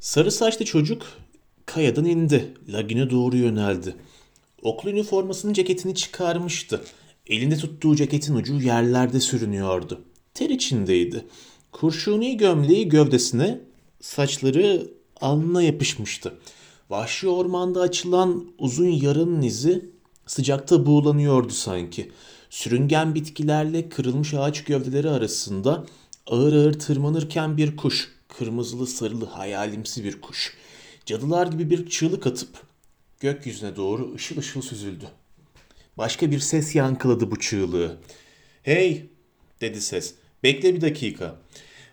Sarı saçlı çocuk kayadan indi. Lagine doğru yöneldi. Okul üniformasının ceketini çıkarmıştı. Elinde tuttuğu ceketin ucu yerlerde sürünüyordu. Ter içindeydi. Kurşuni gömleği gövdesine, saçları alnına yapışmıştı. Vahşi ormanda açılan uzun yarın izi sıcakta buğulanıyordu sanki. Sürüngen bitkilerle kırılmış ağaç gövdeleri arasında ağır ağır tırmanırken bir kuş, kırmızılı sarılı hayalimsi bir kuş. Cadılar gibi bir çığlık atıp gökyüzüne doğru ışıl ışıl süzüldü. Başka bir ses yankıladı bu çığlığı. Hey dedi ses. Bekle bir dakika.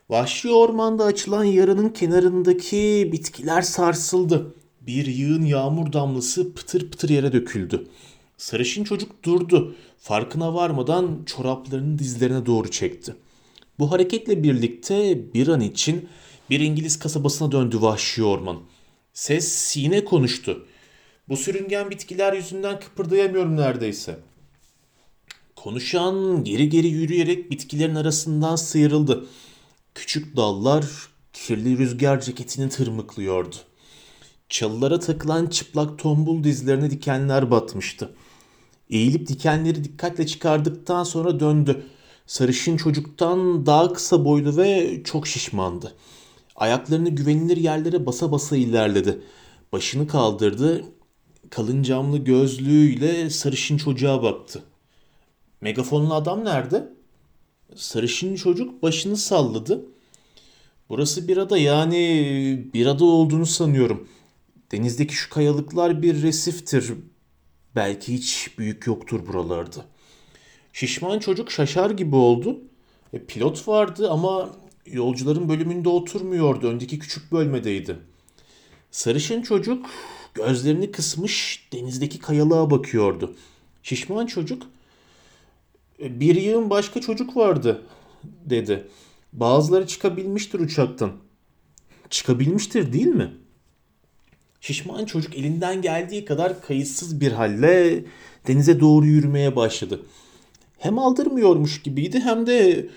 Vahşi ormanda açılan yaranın kenarındaki bitkiler sarsıldı. Bir yığın yağmur damlası pıtır pıtır yere döküldü. Sarışın çocuk durdu. Farkına varmadan çoraplarını dizlerine doğru çekti. Bu hareketle birlikte bir an için bir İngiliz kasabasına döndü vahşi orman. Ses yine konuştu. Bu sürüngen bitkiler yüzünden kıpırdayamıyorum neredeyse. Konuşan geri geri yürüyerek bitkilerin arasından sıyrıldı. Küçük dallar kirli rüzgar ceketini tırmıklıyordu. Çalılara takılan çıplak tombul dizlerine dikenler batmıştı. Eğilip dikenleri dikkatle çıkardıktan sonra döndü. Sarışın çocuktan daha kısa boylu ve çok şişmandı. Ayaklarını güvenilir yerlere basa basa ilerledi. Başını kaldırdı. Kalın camlı gözlüğüyle sarışın çocuğa baktı. Megafonlu adam nerede? Sarışın çocuk başını salladı. Burası bir ada yani bir ada olduğunu sanıyorum. Denizdeki şu kayalıklar bir resiftir. Belki hiç büyük yoktur buralarda. Şişman çocuk şaşar gibi oldu. E, pilot vardı ama yolcuların bölümünde oturmuyordu. Öndeki küçük bölmedeydi. Sarışın çocuk gözlerini kısmış denizdeki kayalığa bakıyordu. Şişman çocuk "E, bir yığın başka çocuk vardı dedi. Bazıları çıkabilmiştir uçaktan. Çıkabilmiştir değil mi? Şişman çocuk elinden geldiği kadar kayıtsız bir halle denize doğru yürümeye başladı. Hem aldırmıyormuş gibiydi hem de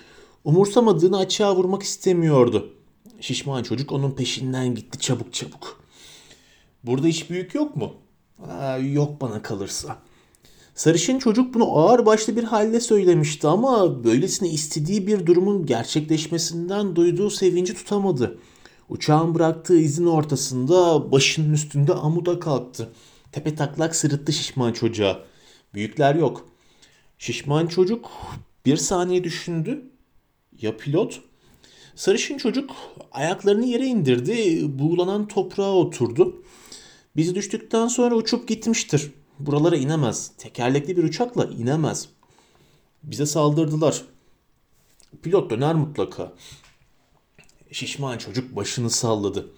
umursamadığını açığa vurmak istemiyordu. Şişman çocuk onun peşinden gitti çabuk çabuk. Burada hiç büyük yok mu? Aa, yok bana kalırsa. Sarışın çocuk bunu ağır başlı bir halde söylemişti ama böylesine istediği bir durumun gerçekleşmesinden duyduğu sevinci tutamadı. Uçağın bıraktığı izin ortasında başının üstünde amuda kalktı. Tepe taklak sırıttı şişman çocuğa. Büyükler yok. Şişman çocuk bir saniye düşündü. Ya pilot? Sarışın çocuk ayaklarını yere indirdi. Buğulanan toprağa oturdu. Biz düştükten sonra uçup gitmiştir. Buralara inemez. Tekerlekli bir uçakla inemez. Bize saldırdılar. Pilot döner mutlaka. Şişman çocuk başını salladı.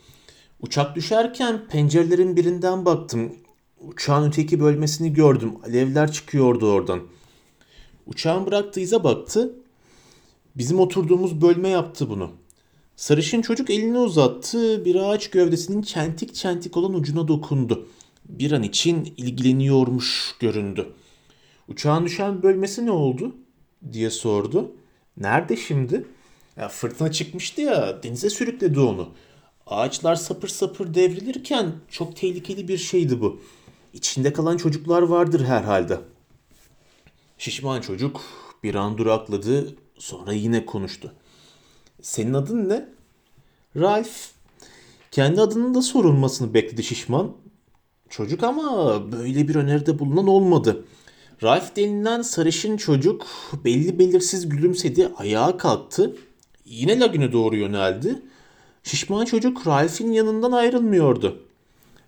Uçak düşerken pencerelerin birinden baktım. Uçağın öteki bölmesini gördüm. Alevler çıkıyordu oradan. Uçağın bıraktığı ize baktı. Bizim oturduğumuz bölme yaptı bunu. Sarışın çocuk elini uzattı. Bir ağaç gövdesinin çentik çentik olan ucuna dokundu. Bir an için ilgileniyormuş göründü. Uçağın düşen bölmesi ne oldu? diye sordu. Nerede şimdi? Ya fırtına çıkmıştı ya denize sürükledi onu. Ağaçlar sapır sapır devrilirken çok tehlikeli bir şeydi bu. İçinde kalan çocuklar vardır herhalde. Şişman çocuk bir an durakladı sonra yine konuştu. Senin adın ne? Ralph. Kendi adının da sorulmasını bekledi şişman. Çocuk ama böyle bir öneride bulunan olmadı. Ralph denilen sarışın çocuk belli belirsiz gülümsedi, ayağa kalktı. Yine lagüne doğru yöneldi. Şişman çocuk Ralph'in yanından ayrılmıyordu.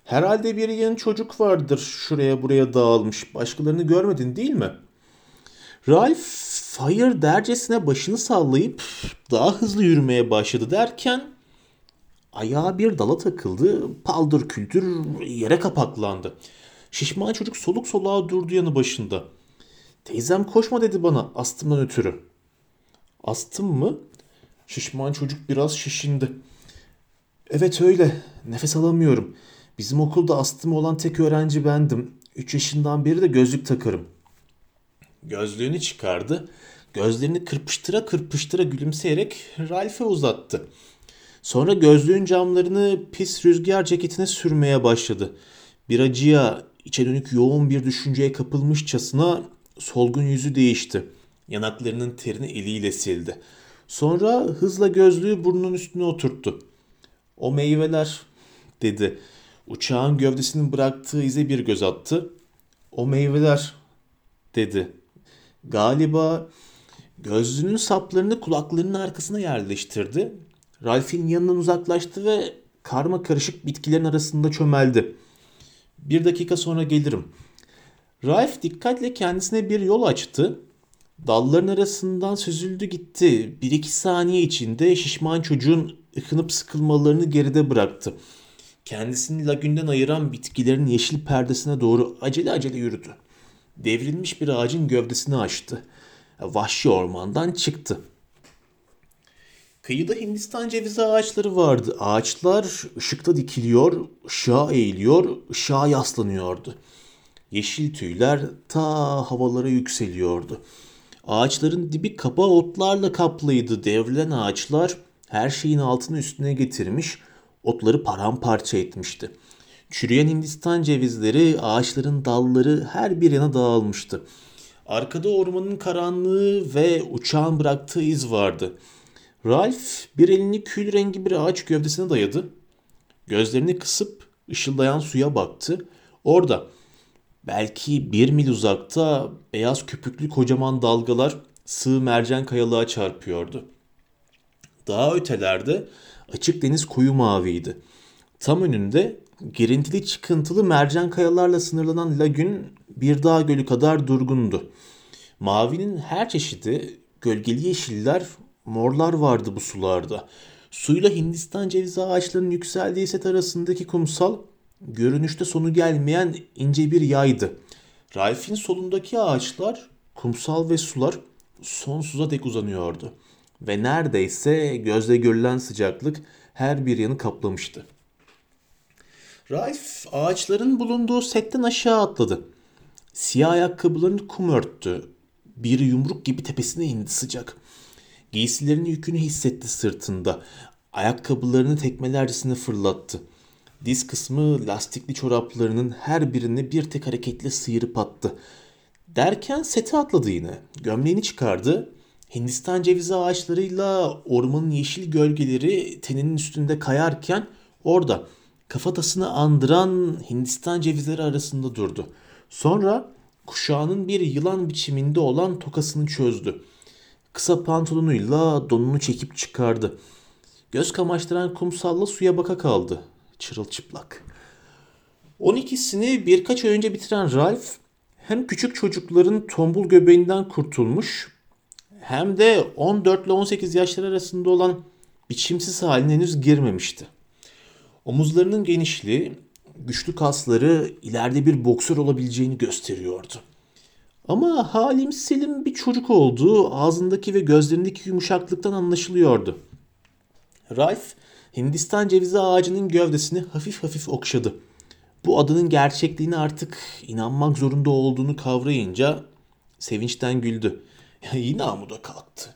Herhalde bir yeni çocuk vardır şuraya buraya dağılmış. Başkalarını görmedin değil mi? Ralph hayır dercesine başını sallayıp daha hızlı yürümeye başladı derken ayağı bir dala takıldı. Paldır küldür yere kapaklandı. Şişman çocuk soluk soluğa durdu yanı başında. Teyzem koşma dedi bana astımdan ötürü. Astım mı? Şişman çocuk biraz şişindi. Evet öyle. Nefes alamıyorum. Bizim okulda astımı olan tek öğrenci bendim. 3 yaşından beri de gözlük takarım. Gözlüğünü çıkardı. Gözlerini kırpıştıra kırpıştıra gülümseyerek Ralph'e uzattı. Sonra gözlüğün camlarını pis rüzgar ceketine sürmeye başladı. Bir acıya, içe dönük yoğun bir düşünceye kapılmışçasına solgun yüzü değişti. Yanaklarının terini eliyle sildi. Sonra hızla gözlüğü burnunun üstüne oturttu. O meyveler dedi. Uçağın gövdesinin bıraktığı ize bir göz attı. O meyveler dedi. Galiba gözlüğünün saplarını kulaklarının arkasına yerleştirdi. Ralph'in yanından uzaklaştı ve karma karışık bitkilerin arasında çömeldi. Bir dakika sonra gelirim. Ralph dikkatle kendisine bir yol açtı. Dalların arasından süzüldü gitti. Bir iki saniye içinde şişman çocuğun ıkınıp sıkılmalarını geride bıraktı. Kendisini lagünden ayıran bitkilerin yeşil perdesine doğru acele acele yürüdü. Devrilmiş bir ağacın gövdesini açtı. Vahşi ormandan çıktı. Kıyıda Hindistan cevizi ağaçları vardı. Ağaçlar ışıkta dikiliyor, ışığa eğiliyor, ışığa yaslanıyordu. Yeşil tüyler ta havalara yükseliyordu. Ağaçların dibi kapa otlarla kaplıydı. Devrilen ağaçlar her şeyin altını üstüne getirmiş, otları paramparça etmişti. Çürüyen Hindistan cevizleri, ağaçların dalları her bir yana dağılmıştı. Arkada ormanın karanlığı ve uçağın bıraktığı iz vardı. Ralph bir elini kül rengi bir ağaç gövdesine dayadı. Gözlerini kısıp ışıldayan suya baktı. Orada belki bir mil uzakta beyaz köpüklü kocaman dalgalar sığ mercan kayalığa çarpıyordu. Daha ötelerde açık deniz koyu maviydi. Tam önünde girintili çıkıntılı mercan kayalarla sınırlanan lagün bir dağ gölü kadar durgundu. Mavinin her çeşidi gölgeli yeşiller, morlar vardı bu sularda. Suyla Hindistan cevizi ağaçlarının yükseldiği set arasındaki kumsal görünüşte sonu gelmeyen ince bir yaydı. Ralph'in solundaki ağaçlar, kumsal ve sular sonsuza dek uzanıyordu. Ve neredeyse gözle görülen sıcaklık her bir yanı kaplamıştı. Ralph ağaçların bulunduğu setten aşağı atladı. Siyah ayakkabılarını kum örttü. Bir yumruk gibi tepesine indi sıcak. Giysilerinin yükünü hissetti sırtında. Ayakkabılarını tekmelercesine fırlattı. Diz kısmı lastikli çoraplarının her birini bir tek hareketle sıyırıp attı. Derken seti atladı yine. Gömleğini çıkardı. Hindistan cevizi ağaçlarıyla ormanın yeşil gölgeleri teninin üstünde kayarken orada kafatasını andıran Hindistan cevizleri arasında durdu. Sonra kuşağının bir yılan biçiminde olan tokasını çözdü. Kısa pantolonuyla donunu çekip çıkardı. Göz kamaştıran kumsalla suya baka kaldı. Çırılçıplak. 12'sini birkaç ay önce bitiren Ralph hem küçük çocukların tombul göbeğinden kurtulmuş hem de 14 ile 18 yaşları arasında olan biçimsiz haline henüz girmemişti. Omuzlarının genişliği, güçlü kasları ileride bir boksör olabileceğini gösteriyordu. Ama halim selim bir çocuk olduğu ağzındaki ve gözlerindeki yumuşaklıktan anlaşılıyordu. Ralph, Hindistan cevizi ağacının gövdesini hafif hafif okşadı. Bu adının gerçekliğine artık inanmak zorunda olduğunu kavrayınca sevinçten güldü. Yine amuda kalktı.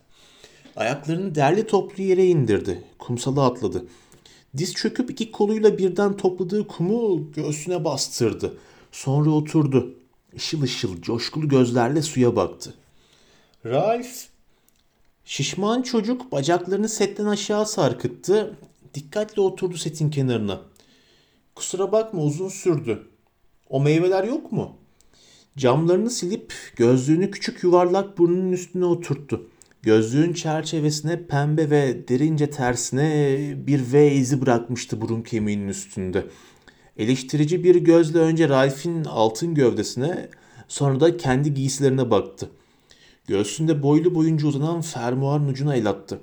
Ayaklarını derli toplu yere indirdi. Kumsala atladı. Diz çöküp iki koluyla birden topladığı kumu göğsüne bastırdı. Sonra oturdu. Işıl ışıl coşkulu gözlerle suya baktı. Ralph Şişman çocuk bacaklarını setten aşağı sarkıttı. Dikkatle oturdu setin kenarına. Kusura bakma uzun sürdü. O meyveler yok mu? Camlarını silip gözlüğünü küçük yuvarlak burnunun üstüne oturttu. Gözlüğün çerçevesine pembe ve derince tersine bir V izi bırakmıştı burun kemiğinin üstünde. Eleştirici bir gözle önce Ralph'in altın gövdesine sonra da kendi giysilerine baktı. Göğsünde boylu boyunca uzanan fermuarın ucuna el attı.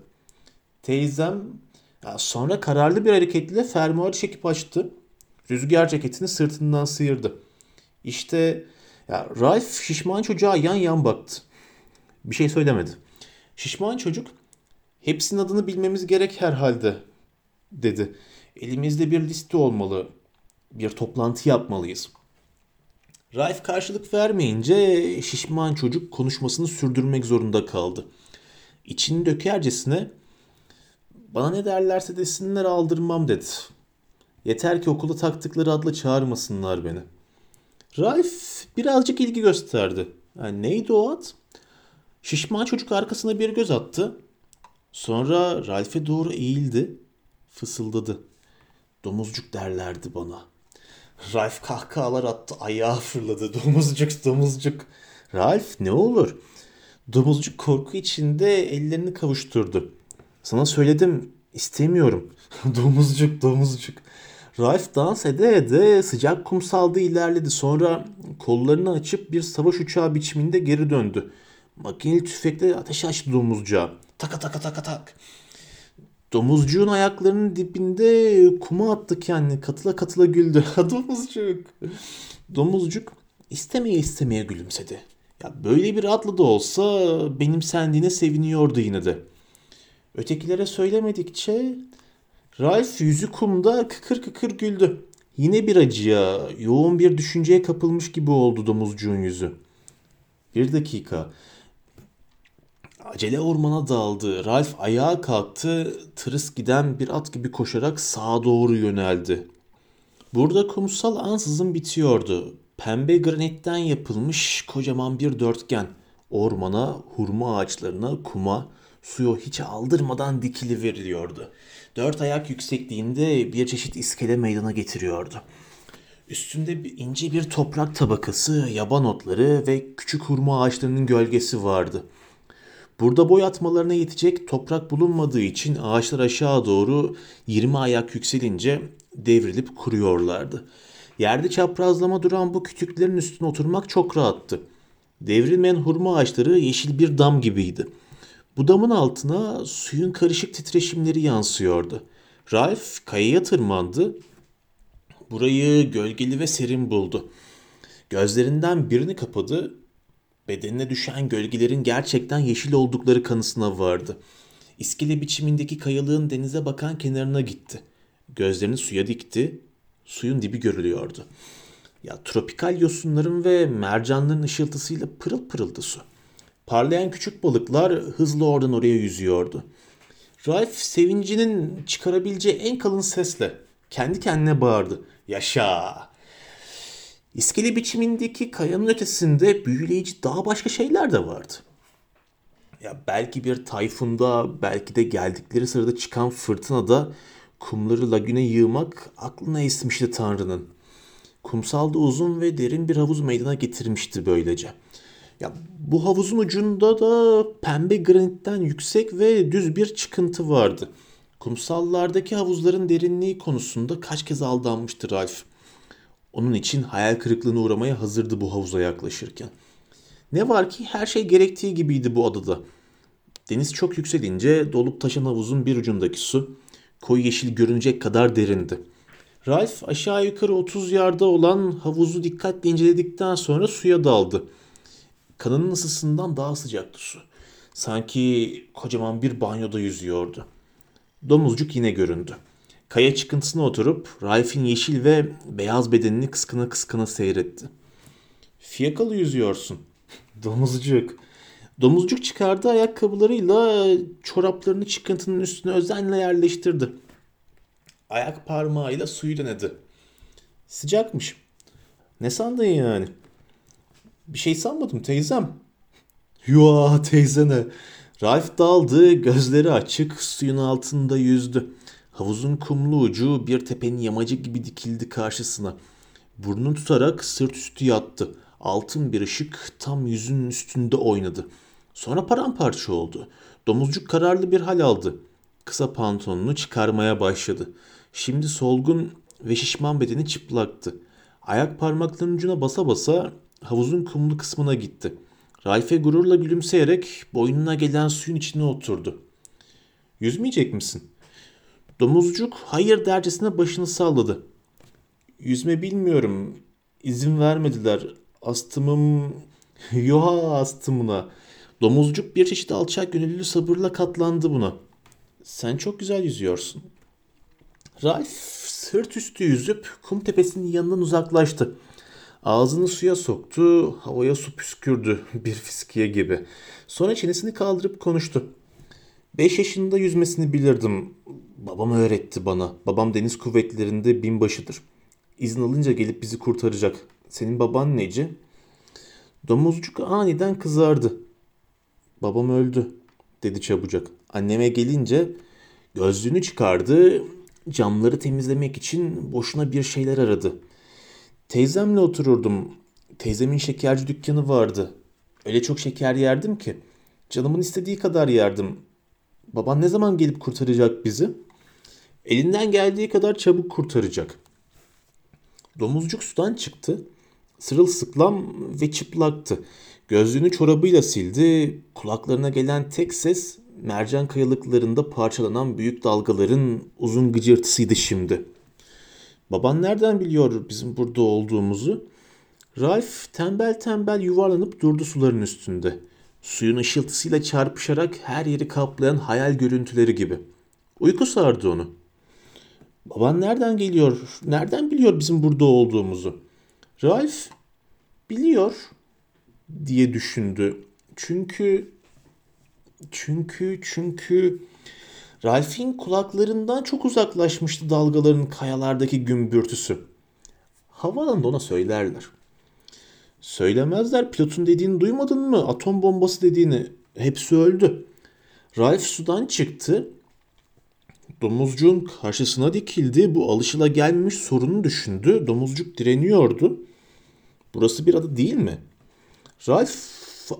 Teyzem sonra kararlı bir hareketle fermuarı çekip açtı. Rüzgar ceketini sırtından sıyırdı. İşte ya Ralph şişman çocuğa yan yan baktı. Bir şey söylemedi. Şişman çocuk hepsinin adını bilmemiz gerek herhalde dedi. Elimizde bir liste olmalı. Bir toplantı yapmalıyız. Ralph karşılık vermeyince şişman çocuk konuşmasını sürdürmek zorunda kaldı. İçini dökercesine Bana ne derlerse desinler aldırmam dedi. Yeter ki okulda taktıkları adla çağırmasınlar beni. Raif birazcık ilgi gösterdi. Yani neydi o ad? Şişman çocuk arkasına bir göz attı. Sonra Ralph'e doğru eğildi. Fısıldadı. Domuzcuk derlerdi bana. Ralph kahkahalar attı. Ayağı fırladı. Domuzcuk, domuzcuk. Ralph ne olur? Domuzcuk korku içinde ellerini kavuşturdu. Sana söyledim istemiyorum. domuzcuk, domuzcuk. Ralph dans ede ede sıcak kumsalda ilerledi. Sonra kollarını açıp bir savaş uçağı biçiminde geri döndü. Makineli tüfekle ateş açtı domuzcuğa. Taka taka taka tak. Domuzcuğun ayaklarının dibinde kuma attı kendini. Katıla katıla güldü. Domuzcuk. Domuzcuk istemeye istemeye gülümsedi. Ya böyle bir adlı da olsa benim sendiğine seviniyordu yine de. Ötekilere söylemedikçe Ralph yüzü kumda kıkır kıkır güldü. Yine bir acıya, yoğun bir düşünceye kapılmış gibi oldu domuzcuğun yüzü. Bir dakika. Acele ormana daldı. Ralph ayağa kalktı. Tırıs giden bir at gibi koşarak sağa doğru yöneldi. Burada kumsal ansızın bitiyordu. Pembe granitten yapılmış kocaman bir dörtgen. Ormana, hurma ağaçlarına, kuma, suyu hiç aldırmadan dikili veriliyordu. Dört ayak yüksekliğinde bir çeşit iskele meydana getiriyordu. Üstünde ince bir toprak tabakası, yaban otları ve küçük hurma ağaçlarının gölgesi vardı. Burada boy atmalarına yetecek toprak bulunmadığı için ağaçlar aşağı doğru 20 ayak yükselince devrilip kuruyorlardı. Yerde çaprazlama duran bu kütüklerin üstüne oturmak çok rahattı. Devrilmeyen hurma ağaçları yeşil bir dam gibiydi. Bu damın altına suyun karışık titreşimleri yansıyordu. Ralph kayaya tırmandı. Burayı gölgeli ve serin buldu. Gözlerinden birini kapadı. Bedenine düşen gölgelerin gerçekten yeşil oldukları kanısına vardı. İskele biçimindeki kayalığın denize bakan kenarına gitti. Gözlerini suya dikti. Suyun dibi görülüyordu. Ya tropikal yosunların ve mercanların ışıltısıyla pırıl pırıldı su. Parlayan küçük balıklar hızlı oradan oraya yüzüyordu. Ralph sevincinin çıkarabileceği en kalın sesle kendi kendine bağırdı. Yaşa! İskele biçimindeki kayanın ötesinde büyüleyici daha başka şeyler de vardı. Ya belki bir tayfunda, belki de geldikleri sırada çıkan fırtınada kumları lagüne yığmak aklına esmişti Tanrı'nın. Kumsalda uzun ve derin bir havuz meydana getirmişti böylece. Ya bu havuzun ucunda da pembe granitten yüksek ve düz bir çıkıntı vardı. Kumsallardaki havuzların derinliği konusunda kaç kez aldanmıştı Ralph. Onun için hayal kırıklığına uğramaya hazırdı bu havuza yaklaşırken. Ne var ki her şey gerektiği gibiydi bu adada. Deniz çok yükselince dolup taşan havuzun bir ucundaki su koyu yeşil görünecek kadar derindi. Ralph aşağı yukarı 30 yarda olan havuzu dikkatle inceledikten sonra suya daldı. Kanının ısısından daha sıcaktı su. Sanki kocaman bir banyoda yüzüyordu. Domuzcuk yine göründü. Kaya çıkıntısına oturup Ralph'in yeşil ve beyaz bedenini kıskına kıskına seyretti. Fiyakalı yüzüyorsun. Domuzcuk. Domuzcuk çıkardığı ayakkabılarıyla çoraplarını çıkıntının üstüne özenle yerleştirdi. Ayak parmağıyla suyu denedi. Sıcakmış. Ne sandın yani? Bir şey sanmadım teyzem. Yo teyzene. Ralph daldı, gözleri açık, suyun altında yüzdü. Havuzun kumlu ucu bir tepenin yamacı gibi dikildi karşısına. Burnunu tutarak sırt üstü yattı. Altın bir ışık tam yüzünün üstünde oynadı. Sonra paramparça oldu. Domuzcuk kararlı bir hal aldı. Kısa pantolonunu çıkarmaya başladı. Şimdi solgun ve şişman bedeni çıplaktı. Ayak parmaklarının ucuna basa basa havuzun kumlu kısmına gitti. Ralph'e gururla gülümseyerek boynuna gelen suyun içine oturdu. Yüzmeyecek misin? Domuzcuk hayır dercesine başını salladı. Yüzme bilmiyorum. İzin vermediler. Astımım... Yoha astımına. Domuzcuk bir çeşit alçak gönüllü sabırla katlandı buna. Sen çok güzel yüzüyorsun. Ralph sırt üstü yüzüp kum tepesinin yanından uzaklaştı. Ağzını suya soktu, havaya su püskürdü bir fiskiye gibi. Sonra çenesini kaldırıp konuştu. Beş yaşında yüzmesini bilirdim. Babam öğretti bana. Babam deniz kuvvetlerinde binbaşıdır. İzin alınca gelip bizi kurtaracak. Senin baban neci? Domuzcuk aniden kızardı. Babam öldü dedi çabucak. Anneme gelince gözlüğünü çıkardı. Camları temizlemek için boşuna bir şeyler aradı. Teyzemle otururdum. Teyzemin şekerci dükkanı vardı. Öyle çok şeker yerdim ki. Canımın istediği kadar yerdim. Baban ne zaman gelip kurtaracak bizi? Elinden geldiği kadar çabuk kurtaracak. Domuzcuk sudan çıktı. Sırılsıklam ve çıplaktı. Gözlüğünü çorabıyla sildi. Kulaklarına gelen tek ses mercan kayalıklarında parçalanan büyük dalgaların uzun gıcırtısıydı şimdi. Baban nereden biliyor bizim burada olduğumuzu? Ralph tembel tembel yuvarlanıp durdu suların üstünde. Suyun ışıltısıyla çarpışarak her yeri kaplayan hayal görüntüleri gibi. Uyku sardı onu. Baban nereden geliyor? Nereden biliyor bizim burada olduğumuzu? Ralph biliyor diye düşündü. Çünkü çünkü çünkü Ralph'in kulaklarından çok uzaklaşmıştı dalgaların kayalardaki gümbürtüsü. Havaalanında ona söylerler. Söylemezler pilotun dediğini duymadın mı? Atom bombası dediğini. Hepsi öldü. Ralph sudan çıktı. Domuzcuğun karşısına dikildi. Bu alışıla gelmemiş sorunu düşündü. Domuzcuk direniyordu. Burası bir ada değil mi? Ralph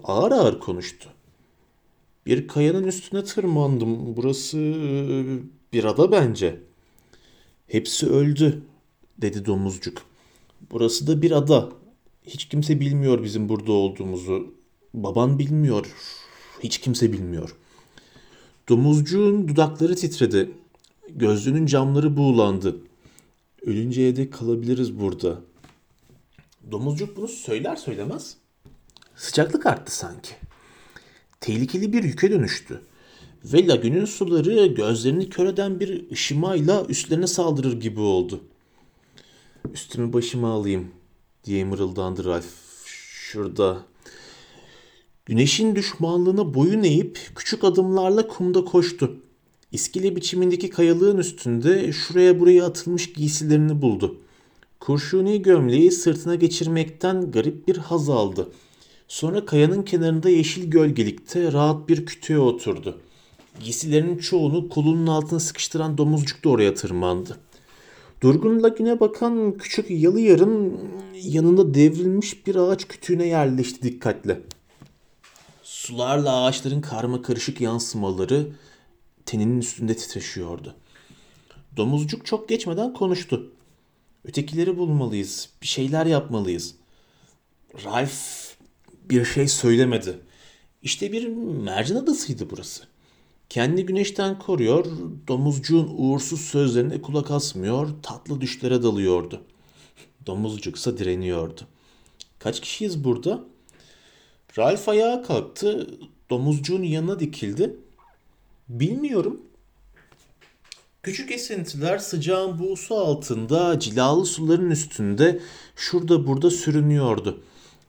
ağır ağır konuştu. Bir kayanın üstüne tırmandım. Burası bir ada bence. Hepsi öldü dedi domuzcuk. Burası da bir ada. Hiç kimse bilmiyor bizim burada olduğumuzu. Baban bilmiyor. Hiç kimse bilmiyor. Domuzcuğun dudakları titredi. Gözlüğünün camları buğulandı. Ölünceye dek kalabiliriz burada. Domuzcuk bunu söyler söylemez. Sıcaklık arttı sanki. Tehlikeli bir yüke dönüştü. Ve lagünün suları gözlerini kör eden bir ışımayla üstlerine saldırır gibi oldu. Üstümü başıma alayım diye mırıldandı Ralph. Şurada. Güneşin düşmanlığına boyun eğip küçük adımlarla kumda koştu. İskele biçimindeki kayalığın üstünde şuraya buraya atılmış giysilerini buldu. Kurşuni gömleği sırtına geçirmekten garip bir haz aldı. Sonra kayanın kenarında yeşil gölgelikte rahat bir kütüğe oturdu. Giysilerinin çoğunu kolunun altına sıkıştıran domuzcuk da oraya tırmandı. Durgun lagüne bakan küçük yalı yarın yanında devrilmiş bir ağaç kütüğüne yerleşti dikkatle. Sularla ağaçların karma karışık yansımaları teninin üstünde titreşiyordu. Domuzcuk çok geçmeden konuştu. Ötekileri bulmalıyız. Bir şeyler yapmalıyız. Ralph bir şey söylemedi. İşte bir mercan adasıydı burası. Kendi güneşten koruyor, domuzcuğun uğursuz sözlerine kulak asmıyor, tatlı düşlere dalıyordu. Domuzcuksa direniyordu. Kaç kişiyiz burada? Ralph ayağa kalktı, domuzcuğun yanına dikildi. Bilmiyorum. Küçük esintiler sıcağın buğusu altında, cilalı suların üstünde şurada burada sürünüyordu.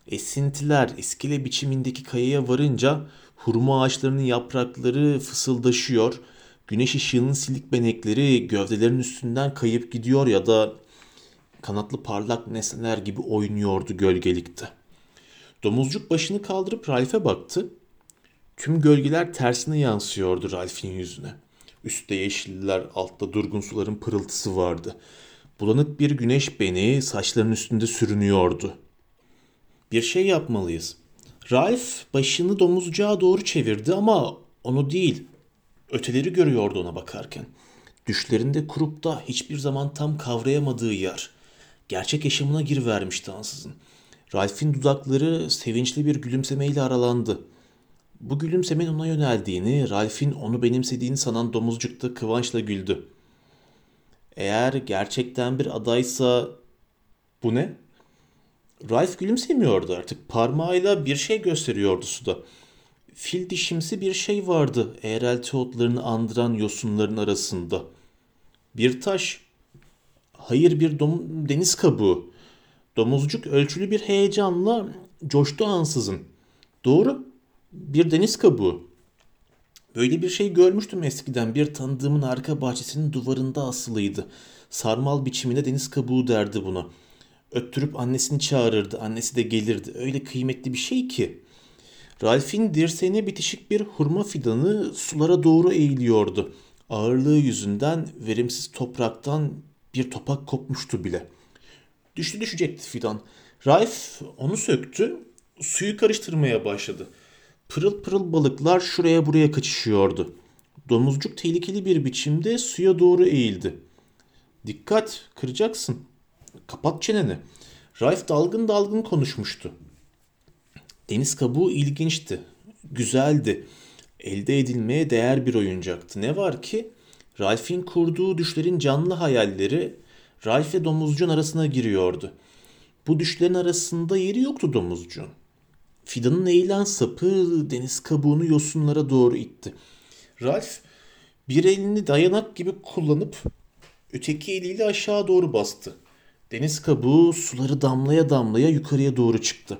Esintiler iskele biçimindeki kayaya varınca hurma ağaçlarının yaprakları fısıldaşıyor, güneş ışığının silik benekleri gövdelerin üstünden kayıp gidiyor ya da kanatlı parlak nesneler gibi oynuyordu gölgelikte. Domuzcuk başını kaldırıp Ralph'e baktı. Tüm gölgeler tersine yansıyordu Ralph'in yüzüne. Üstte yeşiller, altta durgun suların pırıltısı vardı. Bulanık bir güneş beni saçların üstünde sürünüyordu. Bir şey yapmalıyız. Ralph başını domuzcağa doğru çevirdi ama onu değil, öteleri görüyordu ona bakarken. Düşlerinde kurup da hiçbir zaman tam kavrayamadığı yer. Gerçek yaşamına girivermişti ansızın. Ralph'in dudakları sevinçli bir gülümsemeyle aralandı. Bu gülümsemenin ona yöneldiğini, Ralph'in onu benimsediğini sanan domuzcuk da kıvançla güldü. Eğer gerçekten bir adaysa bu ne? Ralph gülümsemiyordu artık. Parmağıyla bir şey gösteriyordu suda. Fil dişimsi bir şey vardı eğrelti otlarını andıran yosunların arasında. Bir taş. Hayır bir dom deniz kabuğu. Domuzcuk ölçülü bir heyecanla coştu ansızın. Doğru bir deniz kabuğu. Böyle bir şey görmüştüm eskiden. Bir tanıdığımın arka bahçesinin duvarında asılıydı. Sarmal biçiminde deniz kabuğu derdi buna. Öttürüp annesini çağırırdı. Annesi de gelirdi. Öyle kıymetli bir şey ki. Ralph'in dirseğine bitişik bir hurma fidanı sulara doğru eğiliyordu. Ağırlığı yüzünden verimsiz topraktan bir topak kopmuştu bile. Düştü düşecekti fidan. Ralph onu söktü, suyu karıştırmaya başladı. Pırıl pırıl balıklar şuraya buraya kaçışıyordu. Domuzcuk tehlikeli bir biçimde suya doğru eğildi. Dikkat, kıracaksın. Kapat çeneni. Ralph dalgın dalgın konuşmuştu. Deniz kabuğu ilginçti, güzeldi. Elde edilmeye değer bir oyuncaktı. Ne var ki Ralph'in kurduğu düşlerin canlı hayalleri Ralph ve domuzcuğun arasına giriyordu. Bu düşlerin arasında yeri yoktu domuzcuğun. Fidanın eğilen sapı deniz kabuğunu yosunlara doğru itti. Ralph bir elini dayanak gibi kullanıp öteki eliyle aşağı doğru bastı. Deniz kabuğu suları damlaya damlaya yukarıya doğru çıktı.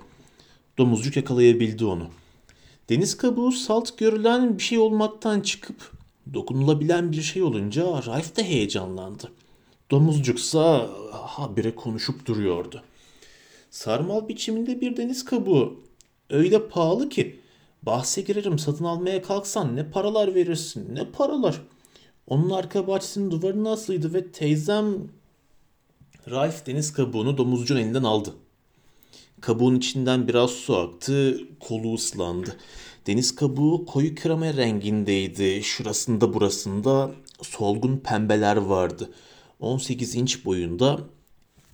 Domuzcuk yakalayabildi onu. Deniz kabuğu salt görülen bir şey olmaktan çıkıp dokunulabilen bir şey olunca Ralph de heyecanlandı. Domuzcuksa habire konuşup duruyordu. Sarmal biçiminde bir deniz kabuğu. Öyle pahalı ki bahse girerim satın almaya kalksan ne paralar verirsin ne paralar. Onun arka bahçesinin duvarına asılıydı ve teyzem Ralph deniz kabuğunu domuzcun elinden aldı. Kabuğun içinden biraz su aktı, kolu ıslandı. Deniz kabuğu koyu krema rengindeydi. Şurasında burasında solgun pembeler vardı. 18 inç boyunda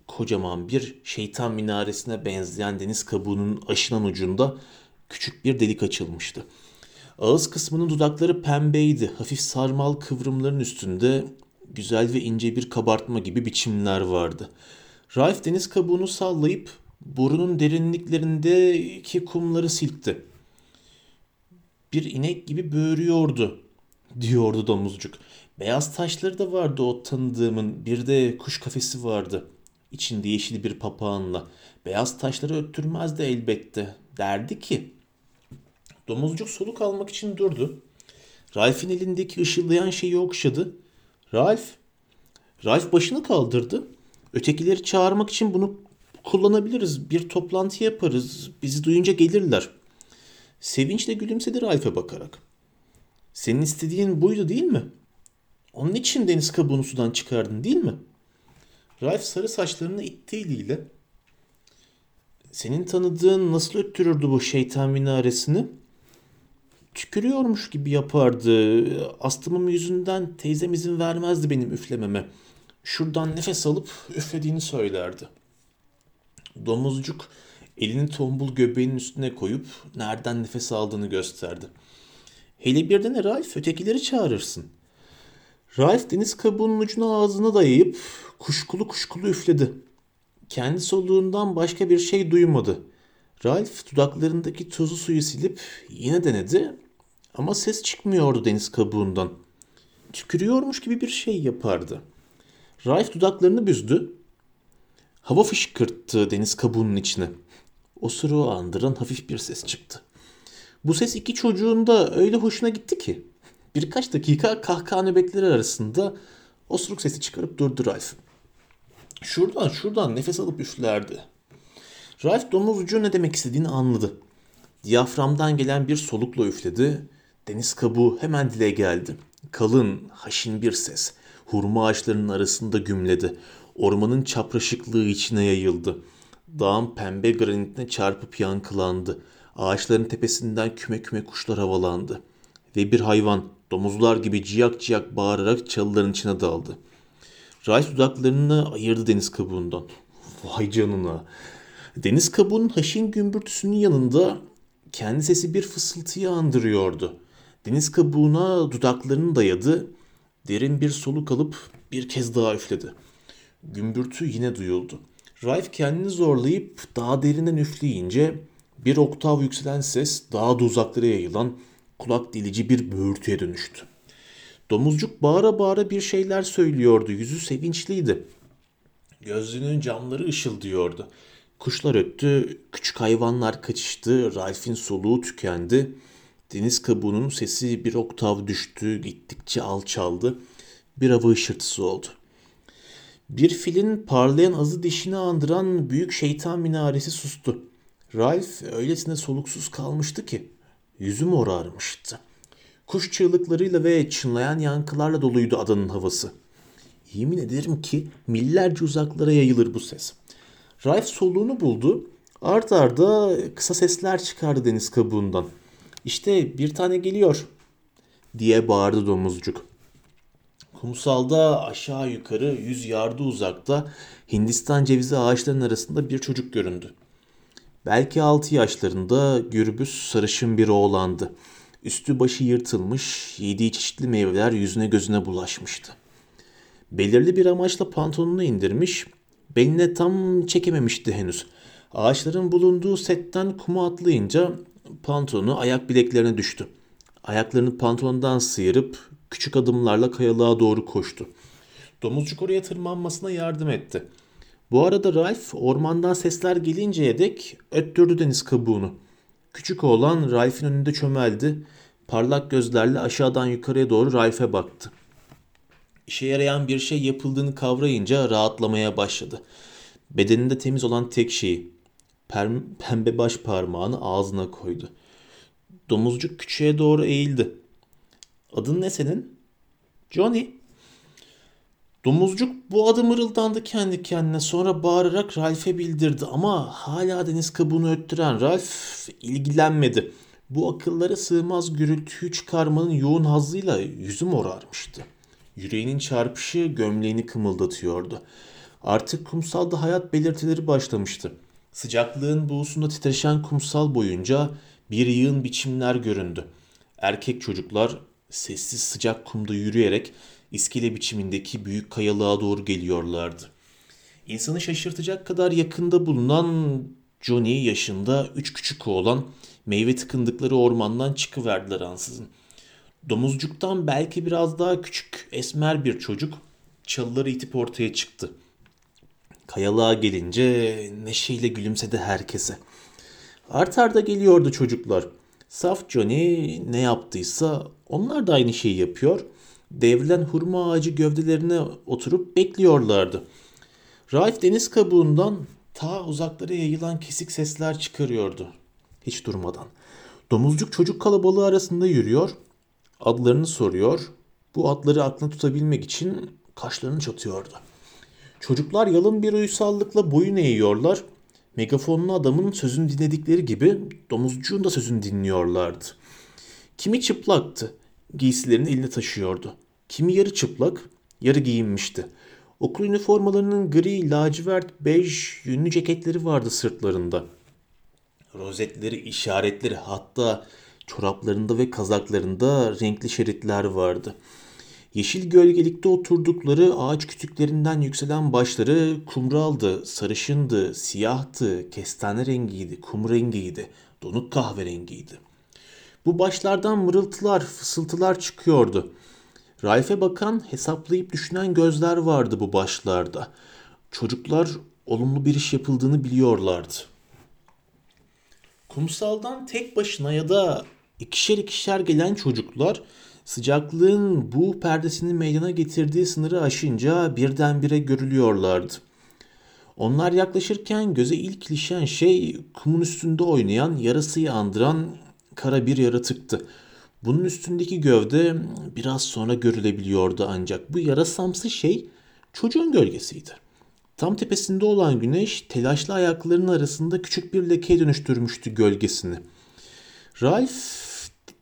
kocaman bir şeytan minaresine benzeyen deniz kabuğunun aşınan ucunda küçük bir delik açılmıştı. Ağız kısmının dudakları pembeydi. Hafif sarmal kıvrımların üstünde güzel ve ince bir kabartma gibi biçimler vardı. Ralph deniz kabuğunu sallayıp burunun derinliklerindeki kumları silkti. Bir inek gibi böğürüyordu, diyordu domuzcuk. Beyaz taşları da vardı o tanıdığımın. Bir de kuş kafesi vardı. İçinde yeşil bir papağanla. Beyaz taşları öttürmezdi elbette. Derdi ki. Domuzcuk soluk almak için durdu. Ralph'in elindeki ışıldayan şeyi okşadı. Ralph. Ralph başını kaldırdı. Ötekileri çağırmak için bunu kullanabiliriz. Bir toplantı yaparız. Bizi duyunca gelirler. Sevinçle gülümsedi Ralph'e bakarak. Senin istediğin buydu değil mi? Onun için deniz kabuğunu sudan çıkardın değil mi? Ralph sarı saçlarını itti eliyle. Senin tanıdığın nasıl öttürürdü bu şeytan minaresini? Tükürüyormuş gibi yapardı. Astımım yüzünden teyzem izin vermezdi benim üflememe. Şuradan nefes alıp üflediğini söylerdi. Domuzcuk elini tombul göbeğinin üstüne koyup nereden nefes aldığını gösterdi. Hele bir de ne Ralph ötekileri çağırırsın. Ralph deniz kabuğunun ucuna ağzına dayayıp kuşkulu kuşkulu üfledi. Kendi soluğundan başka bir şey duymadı. Ralph dudaklarındaki tuzlu suyu silip yine denedi ama ses çıkmıyordu deniz kabuğundan. Tükürüyormuş gibi bir şey yapardı. Ralph dudaklarını büzdü. Hava fışkırttı deniz kabuğunun içine. Osuruğu andıran hafif bir ses çıktı. Bu ses iki çocuğun da öyle hoşuna gitti ki. Birkaç dakika kahkaha nöbetleri arasında osuruk sesi çıkarıp durdu Ralph. Şuradan şuradan nefes alıp üflerdi. Ralph domuzcu ne demek istediğini anladı. Diyaframdan gelen bir solukla üfledi. Deniz kabuğu hemen dile geldi. Kalın, haşin bir ses. Hurma ağaçlarının arasında gümledi. Ormanın çapraşıklığı içine yayıldı. Dağın pembe granitine çarpıp yankılandı. Ağaçların tepesinden küme küme kuşlar havalandı. Ve bir hayvan domuzlar gibi ciyak ciyak bağırarak çalıların içine daldı. Rice dudaklarını ayırdı deniz kabuğundan. Vay canına. Deniz kabuğunun haşin gümbürtüsünün yanında kendi sesi bir fısıltıyı andırıyordu. Deniz kabuğuna dudaklarını dayadı. Derin bir soluk alıp bir kez daha üfledi. Gümbürtü yine duyuldu. Raif kendini zorlayıp daha derinden üfleyince bir oktav yükselen ses daha da uzaklara yayılan kulak delici bir böğürtüye dönüştü. Domuzcuk bağıra bağıra bir şeyler söylüyordu. Yüzü sevinçliydi. Gözlüğünün camları ışıldıyordu. Kuşlar öttü, küçük hayvanlar kaçıştı, Ralph'in soluğu tükendi. Deniz kabuğunun sesi bir oktav düştü, gittikçe alçaldı. Bir hava ışırtısı oldu. Bir filin parlayan azı dişini andıran büyük şeytan minaresi sustu. Ralph öylesine soluksuz kalmıştı ki yüzü morarmıştı. Kuş çığlıklarıyla ve çınlayan yankılarla doluydu adanın havası. Yemin ederim ki millerce uzaklara yayılır bu ses. Ralph soluğunu buldu. Art arda kısa sesler çıkardı deniz kabuğundan. İşte bir tane geliyor diye bağırdı domuzcuk. Kumsalda aşağı yukarı yüz yardı uzakta Hindistan cevizi ağaçlarının arasında bir çocuk göründü. Belki altı yaşlarında gürbüz sarışın bir oğlandı. Üstü başı yırtılmış, yediği çeşitli meyveler yüzüne gözüne bulaşmıştı. Belirli bir amaçla pantolonunu indirmiş, beline tam çekememişti henüz. Ağaçların bulunduğu setten kuma atlayınca pantolonu ayak bileklerine düştü. Ayaklarını pantolondan sıyırıp küçük adımlarla kayalığa doğru koştu. Domuzcuk oraya tırmanmasına yardım etti. Bu arada Ralph ormandan sesler gelinceye dek öttürdü deniz kabuğunu. Küçük oğlan Ralph'in önünde çömeldi. Parlak gözlerle aşağıdan yukarıya doğru Ralph'e baktı. İşe yarayan bir şey yapıldığını kavrayınca rahatlamaya başladı. Bedeninde temiz olan tek şeyi, pembe baş parmağını ağzına koydu. Domuzcuk küçüğe doğru eğildi. Adın ne senin? Johnny. Domuzcuk bu adı mırıldandı kendi kendine sonra bağırarak Ralph'e bildirdi ama hala deniz kabuğunu öttüren Ralph ilgilenmedi. Bu akıllara sığmaz gürültüyü çıkarmanın yoğun hazıyla yüzü morarmıştı. Yüreğinin çarpışı gömleğini kımıldatıyordu. Artık kumsalda hayat belirtileri başlamıştı. Sıcaklığın buğusunda titreşen kumsal boyunca bir yığın biçimler göründü. Erkek çocuklar sessiz sıcak kumda yürüyerek iskele biçimindeki büyük kayalığa doğru geliyorlardı. İnsanı şaşırtacak kadar yakında bulunan Johnny yaşında üç küçük oğlan meyve tıkındıkları ormandan çıkıverdiler ansızın. Domuzcuktan belki biraz daha küçük esmer bir çocuk çalıları itip ortaya çıktı. Kayalığa gelince neşeyle gülümsedi herkese. Art arda geliyordu çocuklar. Saf Johnny ne yaptıysa onlar da aynı şeyi yapıyor. Devrilen hurma ağacı gövdelerine oturup bekliyorlardı. Raif deniz kabuğundan ta uzaklara yayılan kesik sesler çıkarıyordu. Hiç durmadan. Domuzcuk çocuk kalabalığı arasında yürüyor. Adlarını soruyor. Bu adları aklına tutabilmek için kaşlarını çatıyordu. Çocuklar yalın bir uysallıkla boyun eğiyorlar. Megafonlu adamın sözünü dinledikleri gibi domuzcuğun da sözünü dinliyorlardı. Kimi çıplaktı, giysilerini eline taşıyordu. Kimi yarı çıplak, yarı giyinmişti. Okul üniformalarının gri, lacivert, bej, yünlü ceketleri vardı sırtlarında. Rozetleri, işaretleri hatta çoraplarında ve kazaklarında renkli şeritler vardı.'' Yeşil gölgelikte oturdukları ağaç kütüklerinden yükselen başları kumraldı, sarışındı, siyahtı, kestane rengiydi, kum rengiydi, donuk kahverengiydi. Bu başlardan mırıltılar, fısıltılar çıkıyordu. Ralph'e bakan, hesaplayıp düşünen gözler vardı bu başlarda. Çocuklar olumlu bir iş yapıldığını biliyorlardı. Kumsaldan tek başına ya da ikişer ikişer gelen çocuklar Sıcaklığın bu perdesinin meydana getirdiği sınırı aşınca birdenbire görülüyorlardı. Onlar yaklaşırken göze ilk ilişen şey kumun üstünde oynayan yarasıyı andıran kara bir yaratıktı. Bunun üstündeki gövde biraz sonra görülebiliyordu ancak bu yarasamsı şey çocuğun gölgesiydi. Tam tepesinde olan güneş telaşlı ayaklarının arasında küçük bir lekeye dönüştürmüştü gölgesini. Ralph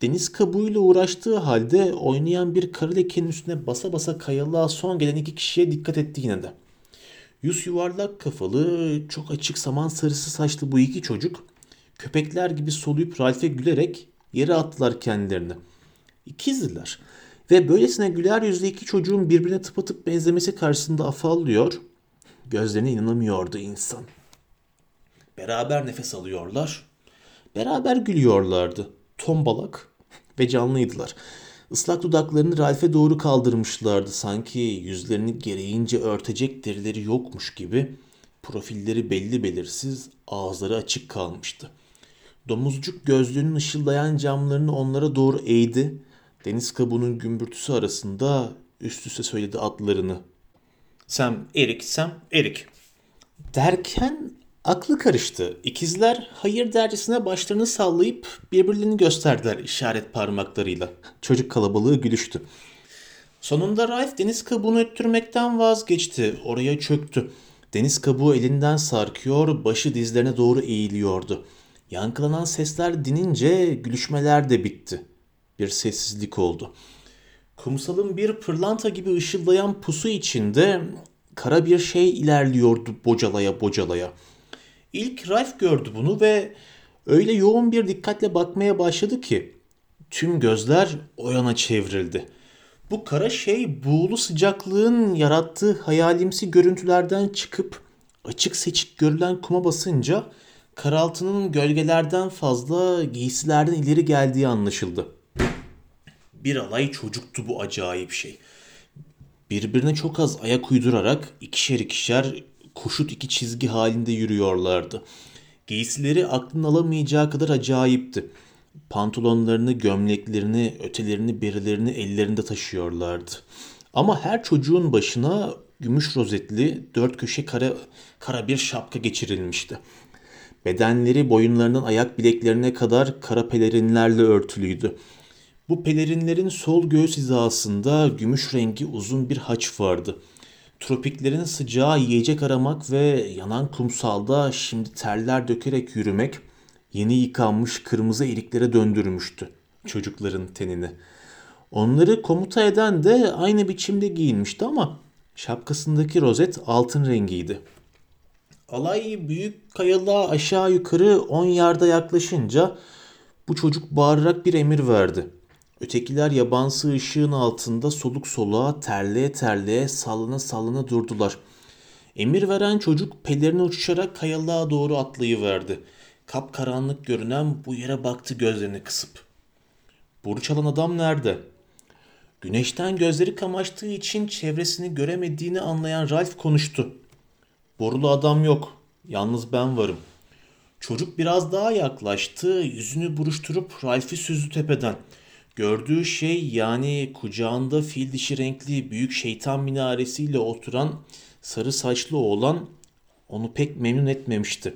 deniz kabuğuyla uğraştığı halde oynayan bir karı lekenin üstüne basa basa kayalığa son gelen iki kişiye dikkat etti yine de. Yüz yuvarlak kafalı, çok açık saman sarısı saçlı bu iki çocuk köpekler gibi soluyup Ralph'e gülerek yere attılar kendilerini. İkizdiler ve böylesine güler yüzlü iki çocuğun birbirine tıpatıp benzemesi karşısında afallıyor, gözlerine inanamıyordu insan. Beraber nefes alıyorlar, beraber gülüyorlardı tombalak ve canlıydılar. Islak dudaklarını Ralph'e doğru kaldırmışlardı. Sanki yüzlerini gereğince örtecek derileri yokmuş gibi profilleri belli belirsiz, ağızları açık kalmıştı. Domuzcuk gözlüğünün ışıldayan camlarını onlara doğru eğdi. Deniz kabuğunun gümbürtüsü arasında üst üste söyledi adlarını. Sam, Erik, Sam, Erik. Derken aklı karıştı. İkizler hayır dercesine başlarını sallayıp birbirlerini gösterdiler işaret parmaklarıyla. Çocuk kalabalığı gülüştü. Sonunda Ralph deniz kabuğunu öttürmekten vazgeçti. Oraya çöktü. Deniz kabuğu elinden sarkıyor, başı dizlerine doğru eğiliyordu. Yankılanan sesler dinince gülüşmeler de bitti. Bir sessizlik oldu. Kumsalın bir pırlanta gibi ışıldayan pusu içinde kara bir şey ilerliyordu bocalaya bocalaya. İlk Ralph gördü bunu ve öyle yoğun bir dikkatle bakmaya başladı ki tüm gözler o yana çevrildi. Bu kara şey buğulu sıcaklığın yarattığı hayalimsi görüntülerden çıkıp açık seçik görülen kuma basınca karaltının gölgelerden fazla giysilerden ileri geldiği anlaşıldı. Bir alay çocuktu bu acayip şey. Birbirine çok az ayak uydurarak ikişer ikişer koşut iki çizgi halinde yürüyorlardı. Giysileri aklın alamayacağı kadar acayipti. Pantolonlarını, gömleklerini, ötelerini, berilerini ellerinde taşıyorlardı. Ama her çocuğun başına gümüş rozetli, dört köşe kara, kara bir şapka geçirilmişti. Bedenleri boyunlarından ayak bileklerine kadar kara pelerinlerle örtülüydü. Bu pelerinlerin sol göğüs hizasında gümüş rengi uzun bir haç vardı. Tropiklerin sıcağı yiyecek aramak ve yanan kumsalda şimdi terler dökerek yürümek yeni yıkanmış kırmızı eriklere döndürmüştü çocukların tenini. Onları komuta eden de aynı biçimde giyinmişti ama şapkasındaki rozet altın rengiydi. Alay büyük kayalığa aşağı yukarı 10 yarda yaklaşınca bu çocuk bağırarak bir emir verdi. Ötekiler yabansı ışığın altında soluk soluğa terleye terleye sallana sallana durdular. Emir veren çocuk pelerini uçuşarak kayalığa doğru atlayıverdi. Kapkaranlık görünen bu yere baktı gözlerini kısıp. Boru çalan adam nerede? Güneşten gözleri kamaştığı için çevresini göremediğini anlayan Ralph konuştu. Borulu adam yok. Yalnız ben varım. Çocuk biraz daha yaklaştı. Yüzünü buruşturup Ralph'i süzdü tepeden. Gördüğü şey yani kucağında fil dişi renkli büyük şeytan minaresiyle oturan sarı saçlı oğlan onu pek memnun etmemişti.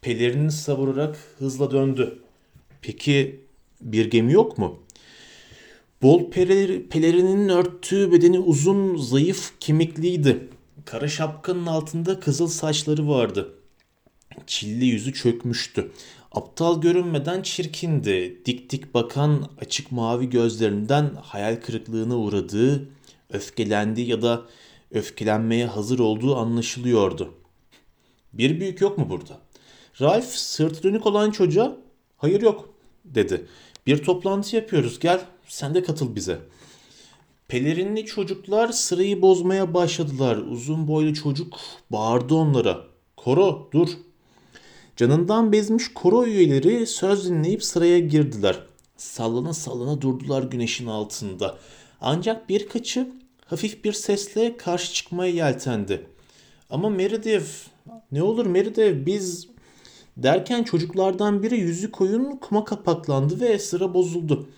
Pelerini savurarak hızla döndü. Peki bir gemi yok mu? Bol pelerinin örttüğü bedeni uzun, zayıf, kemikliydi. Kara şapkanın altında kızıl saçları vardı. Çilli yüzü çökmüştü. Aptal görünmeden çirkindi. Dik dik bakan açık mavi gözlerinden hayal kırıklığına uğradığı, öfkelendi ya da öfkelenmeye hazır olduğu anlaşılıyordu. Bir büyük yok mu burada? Ralph sırtı dönük olan çocuğa hayır yok dedi. Bir toplantı yapıyoruz gel sen de katıl bize. Pelerinli çocuklar sırayı bozmaya başladılar. Uzun boylu çocuk bağırdı onlara. Koro dur Canından bezmiş koro üyeleri söz dinleyip sıraya girdiler. Sallana sallana durdular güneşin altında. Ancak birkaçı hafif bir sesle karşı çıkmaya yeltendi. Ama Meridev, ne olur Meridev biz derken çocuklardan biri yüzü koyun kuma kapaklandı ve sıra bozuldu.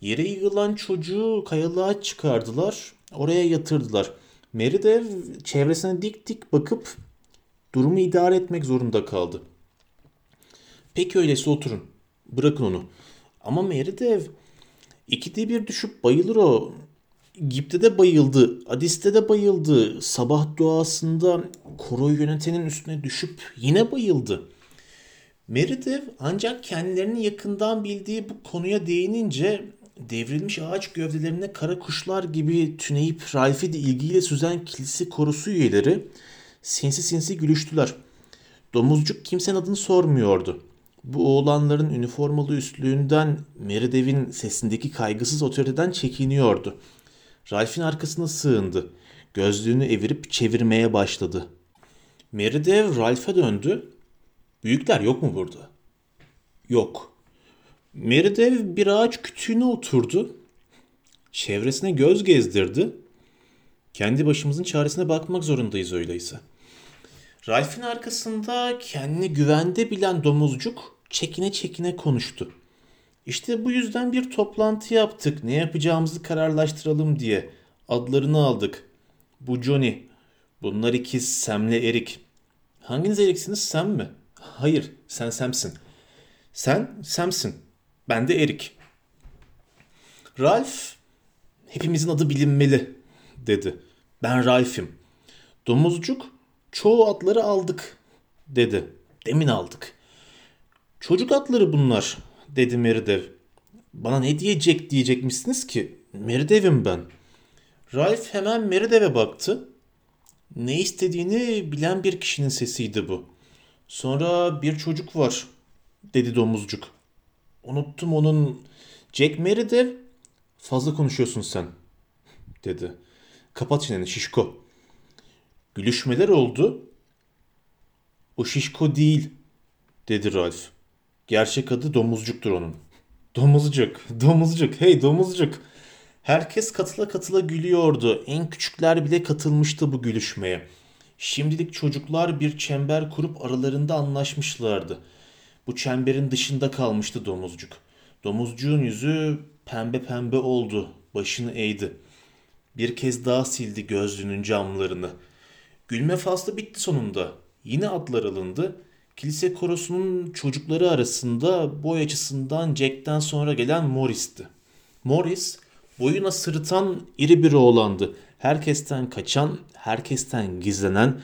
Yere yığılan çocuğu kayalığa çıkardılar, oraya yatırdılar. Meridev çevresine dik dik bakıp durumu idare etmek zorunda kaldı. Peki öyleyse oturun. Bırakın onu. Ama Meridev ikide bir düşüp bayılır o. Gip'te de bayıldı. Adis'te de bayıldı. Sabah duasında koroyu yönetenin üstüne düşüp yine bayıldı. Meridev ancak kendilerini yakından bildiği bu konuya değinince devrilmiş ağaç gövdelerine kara kuşlar gibi tüneyip Ralph'i de ilgiyle süzen kilise korusu üyeleri sinsi sinsi gülüştüler. Domuzcuk kimsenin adını sormuyordu. Bu oğlanların üniformalı üstlüğünden Meridev'in sesindeki kaygısız otoriteden çekiniyordu. Ralph'in arkasına sığındı. Gözlüğünü evirip çevirmeye başladı. Meridev Ralph'e döndü. Büyükler yok mu burada? Yok. Meridev bir ağaç kütüğüne oturdu. Çevresine göz gezdirdi. Kendi başımızın çaresine bakmak zorundayız öyleyse. Ralph'in arkasında kendini güvende bilen domuzcuk çekine çekine konuştu. İşte bu yüzden bir toplantı yaptık. Ne yapacağımızı kararlaştıralım diye. Adlarını aldık. Bu Johnny. Bunlar ikiz Sam'le Erik. Hanginiz Erik'siniz Sam mi? Hayır sen Sam'sin. Sen Sam'sin. Ben de Erik. Ralph hepimizin adı bilinmeli dedi. Ben Ralph'im. Domuzcuk çoğu atları aldık dedi. Demin aldık. Çocuk atları bunlar dedi Meridev. Bana ne diyecek diyecekmişsiniz ki? Meridev'im ben. Ralph hemen Meridev'e baktı. Ne istediğini bilen bir kişinin sesiydi bu. Sonra bir çocuk var dedi domuzcuk. Unuttum onun Jack Meridev. Fazla konuşuyorsun sen dedi. Kapat çeneni şişko. Gülüşmeler oldu. O şişko değil dedi Ralph. Gerçek adı domuzcuktur onun. Domuzcuk, domuzcuk, hey domuzcuk. Herkes katıla katıla gülüyordu. En küçükler bile katılmıştı bu gülüşmeye. Şimdilik çocuklar bir çember kurup aralarında anlaşmışlardı. Bu çemberin dışında kalmıştı domuzcuk. Domuzcuğun yüzü pembe pembe oldu. Başını eğdi. Bir kez daha sildi gözlüğünün camlarını. Gülme faslı bitti sonunda. Yine atlar alındı. Kilise korosunun çocukları arasında boy açısından Jack'ten sonra gelen Morris'ti. Morris boyuna sırıtan iri bir oğlandı. Herkesten kaçan, herkesten gizlenen,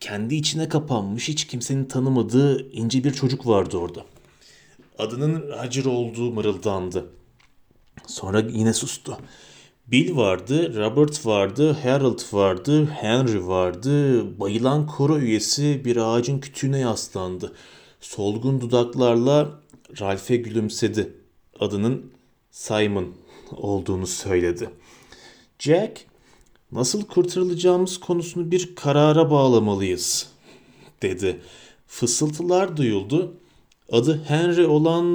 kendi içine kapanmış hiç kimsenin tanımadığı ince bir çocuk vardı orada. Adının Roger olduğu mırıldandı. Sonra yine sustu. Bill vardı, Robert vardı, Harold vardı, Henry vardı. Bayılan koro üyesi bir ağacın kütüğüne yaslandı. Solgun dudaklarla Ralph'e gülümsedi. Adının Simon olduğunu söyledi. Jack, nasıl kurtarılacağımız konusunu bir karara bağlamalıyız, dedi. Fısıltılar duyuldu. Adı Henry olan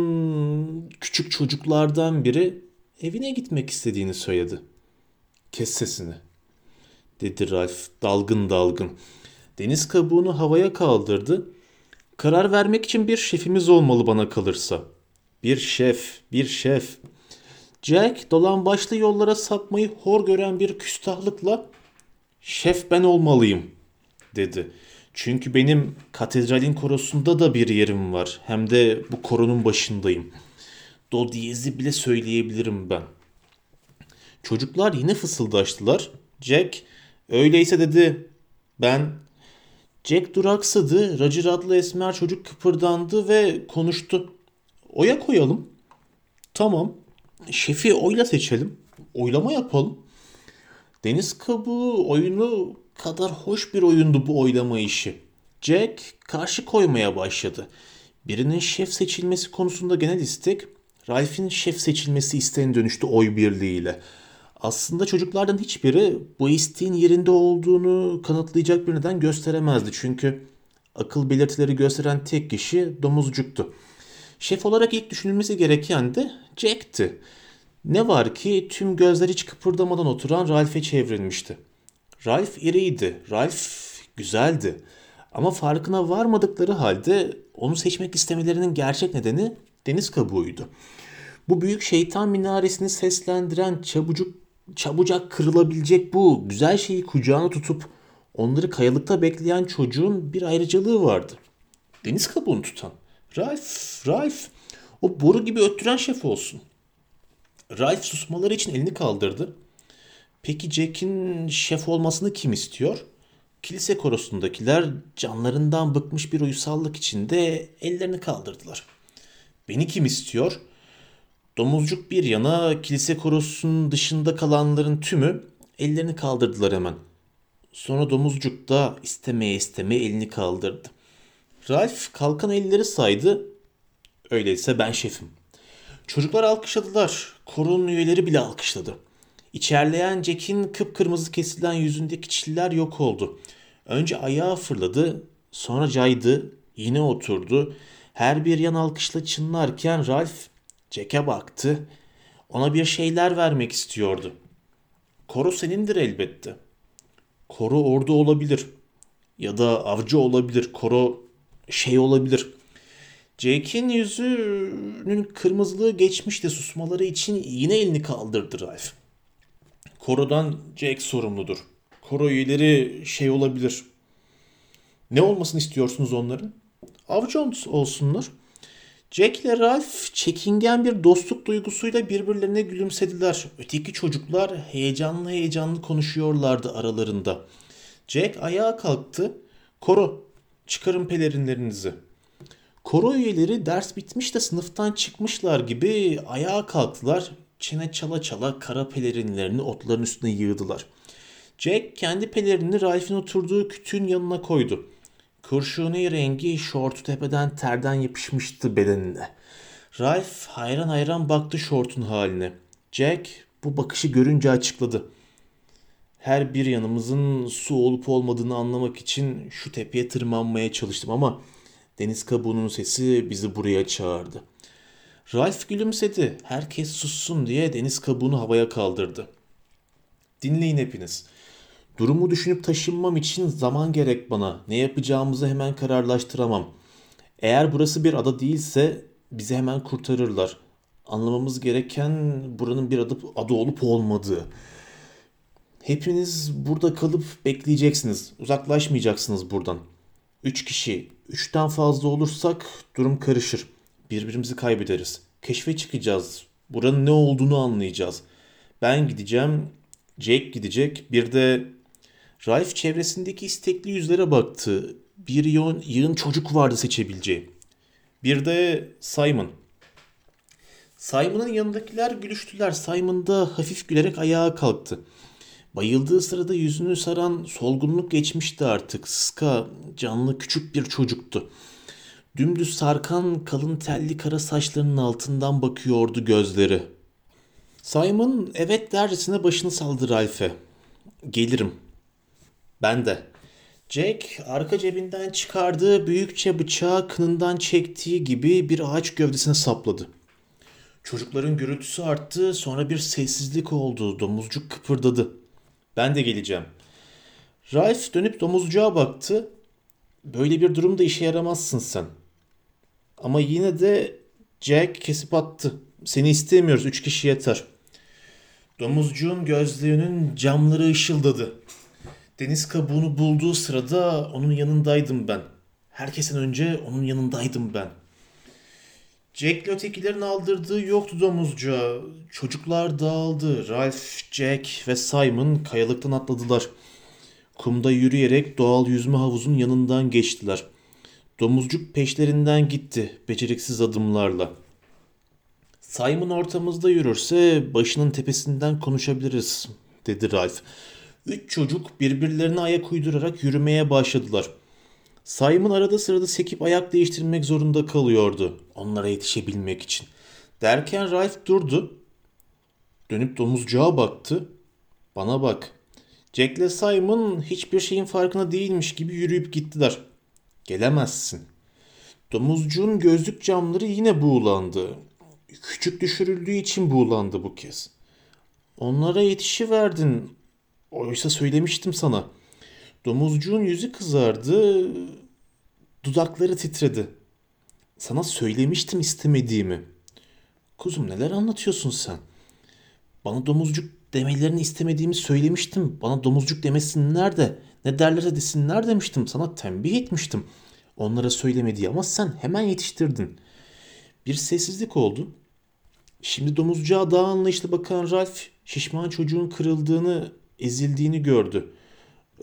küçük çocuklardan biri evine gitmek istediğini söyledi. Kes sesini, dedi Ralph dalgın dalgın. Deniz kabuğunu havaya kaldırdı. Karar vermek için bir şefimiz olmalı bana kalırsa. Bir şef, bir şef. Jack dolan başlı yollara sapmayı hor gören bir küstahlıkla şef ben olmalıyım dedi. Çünkü benim katedralin korosunda da bir yerim var. Hem de bu koronun başındayım. Do diyezi bile söyleyebilirim ben. Çocuklar yine fısıldaştılar. Jack öyleyse dedi ben Jack duraksadı. Roger adlı esmer çocuk kıpırdandı ve konuştu. Oya koyalım. Tamam. Şefi oyla seçelim. Oylama yapalım. Deniz kabuğu oyunu kadar hoş bir oyundu bu oylama işi. Jack karşı koymaya başladı. Birinin şef seçilmesi konusunda genel istek Ralph'in şef seçilmesi isteğine dönüştü oy birliğiyle. Aslında çocuklardan hiçbiri bu isteğin yerinde olduğunu kanıtlayacak bir neden gösteremezdi. Çünkü akıl belirtileri gösteren tek kişi domuzcuktu. Şef olarak ilk düşünülmesi gereken de Jack'ti. Ne var ki tüm gözler hiç kıpırdamadan oturan Ralph'e çevrilmişti. Ralph iriydi, Ralph güzeldi. Ama farkına varmadıkları halde onu seçmek istemelerinin gerçek nedeni deniz kabuğuydu. Bu büyük şeytan minaresini seslendiren çabucuk çabucak kırılabilecek bu güzel şeyi kucağına tutup onları kayalıkta bekleyen çocuğun bir ayrıcalığı vardı. Deniz kabuğunu tutan. Ralph, Ralph. O boru gibi öttüren şef olsun. Ralph susmaları için elini kaldırdı. Peki Jack'in şef olmasını kim istiyor? Kilise korosundakiler canlarından bıkmış bir uysallık içinde ellerini kaldırdılar. Beni kim istiyor? Domuzcuk bir yana kilise korosunun dışında kalanların tümü ellerini kaldırdılar hemen. Sonra domuzcuk da istemeye istemeye elini kaldırdı. Ralph kalkan elleri saydı. Öyleyse ben şefim. Çocuklar alkışladılar. Koronun üyeleri bile alkışladı. İçerleyen Jack'in kıpkırmızı kesilen yüzündeki çiller yok oldu. Önce ayağa fırladı, sonra caydı, yine oturdu. Her bir yan alkışla çınlarken Ralph Jack'e baktı. Ona bir şeyler vermek istiyordu. Koro senindir elbette. Koro orada olabilir. Ya da avcı olabilir. Koro şey olabilir. Jake'in yüzünün kırmızılığı geçmişti. Susmaları için yine elini kaldırdı Ralph. Koro'dan Jake sorumludur. Koro üyeleri şey olabilir. Ne olmasını istiyorsunuz onların? Avcı olsunlar. Jack ile Ralph çekingen bir dostluk duygusuyla birbirlerine gülümsediler. Öteki çocuklar heyecanlı heyecanlı konuşuyorlardı aralarında. Jack ayağa kalktı. Koro, çıkarın pelerinlerinizi. Koro üyeleri ders bitmiş de sınıftan çıkmışlar gibi ayağa kalktılar. Çene çala çala kara pelerinlerini otların üstüne yığdılar. Jack kendi pelerini Ralph'in oturduğu kütüğün yanına koydu. Kurşuni rengi şortu tepeden terden yapışmıştı bedenine. Ralph hayran hayran baktı şortun haline. Jack bu bakışı görünce açıkladı. Her bir yanımızın su olup olmadığını anlamak için şu tepeye tırmanmaya çalıştım ama deniz kabuğunun sesi bizi buraya çağırdı. Ralph gülümsedi. Herkes sussun diye deniz kabuğunu havaya kaldırdı. Dinleyin hepiniz. Durumu düşünüp taşınmam için zaman gerek bana. Ne yapacağımızı hemen kararlaştıramam. Eğer burası bir ada değilse bizi hemen kurtarırlar. Anlamamız gereken buranın bir adı, adı olup olmadığı. Hepiniz burada kalıp bekleyeceksiniz. Uzaklaşmayacaksınız buradan. Üç kişi, üçten fazla olursak durum karışır. Birbirimizi kaybederiz. Keşfe çıkacağız. Buranın ne olduğunu anlayacağız. Ben gideceğim, Jake gidecek. Bir de Ralph çevresindeki istekli yüzlere baktı. Bir yığın, yığın çocuk vardı seçebileceği. Bir de Simon. Simon'ın yanındakiler gülüştüler. Simon da hafif gülerek ayağa kalktı. Bayıldığı sırada yüzünü saran solgunluk geçmişti artık. Sıska, canlı küçük bir çocuktu. Dümdüz sarkan kalın telli kara saçlarının altından bakıyordu gözleri. Simon evet dercesine başını saldı Ralph'e. Gelirim ben de. Jack arka cebinden çıkardığı büyükçe bıçağı kınından çektiği gibi bir ağaç gövdesine sapladı. Çocukların gürültüsü arttı sonra bir sessizlik oldu. Domuzcuk kıpırdadı. Ben de geleceğim. Ralph dönüp domuzcuğa baktı. Böyle bir durumda işe yaramazsın sen. Ama yine de Jack kesip attı. Seni istemiyoruz. Üç kişi yeter. Domuzcuğun gözlüğünün camları ışıldadı. Deniz kabuğunu bulduğu sırada onun yanındaydım ben. Herkesin önce onun yanındaydım ben. Jack'le ötekilerin aldırdığı yoktu domuzcuğa. Çocuklar dağıldı. Ralph, Jack ve Simon kayalıktan atladılar. Kumda yürüyerek doğal yüzme havuzun yanından geçtiler. Domuzcuk peşlerinden gitti beceriksiz adımlarla. Simon ortamızda yürürse başının tepesinden konuşabiliriz dedi Ralph. Üç çocuk birbirlerine ayak uydurarak yürümeye başladılar. Simon arada sırada sekip ayak değiştirmek zorunda kalıyordu onlara yetişebilmek için. Derken Ralph durdu. Dönüp domuzcuğa baktı. Bana bak. Jack ile Simon hiçbir şeyin farkına değilmiş gibi yürüyüp gittiler. Gelemezsin. Domuzcuğun gözlük camları yine buğulandı. Küçük düşürüldüğü için buğulandı bu kez. Onlara yetişiverdin Oysa söylemiştim sana. Domuzcuğun yüzü kızardı, dudakları titredi. Sana söylemiştim istemediğimi. Kuzum neler anlatıyorsun sen? Bana domuzcuk demelerini istemediğimi söylemiştim. Bana domuzcuk demesinler de ne derlerse desinler demiştim. Sana tembih etmiştim. Onlara söylemediği ama sen hemen yetiştirdin. Bir sessizlik oldu. Şimdi domuzcuğa daha anlayışlı bakan Ralph şişman çocuğun kırıldığını ezildiğini gördü.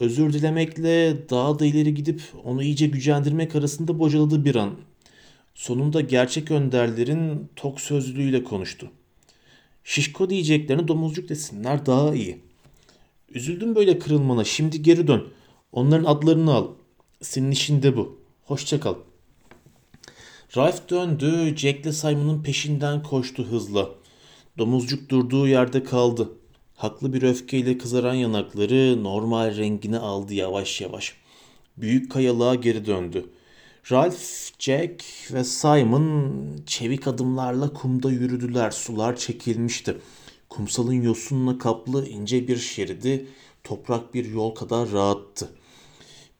Özür dilemekle daha da ileri gidip onu iyice gücendirmek arasında bocaladı bir an. Sonunda gerçek önderlerin tok sözlüğüyle konuştu. Şişko diyeceklerini domuzcuk desinler daha iyi. Üzüldüm böyle kırılmana şimdi geri dön. Onların adlarını al. Senin işinde bu. Hoşça kal. Ralph döndü. Jack ile Simon'ın peşinden koştu hızla. Domuzcuk durduğu yerde kaldı. Haklı bir öfkeyle kızaran yanakları normal rengini aldı yavaş yavaş. Büyük kayalığa geri döndü. Ralph, Jack ve Simon çevik adımlarla kumda yürüdüler. Sular çekilmişti. Kumsalın yosunla kaplı ince bir şeridi toprak bir yol kadar rahattı.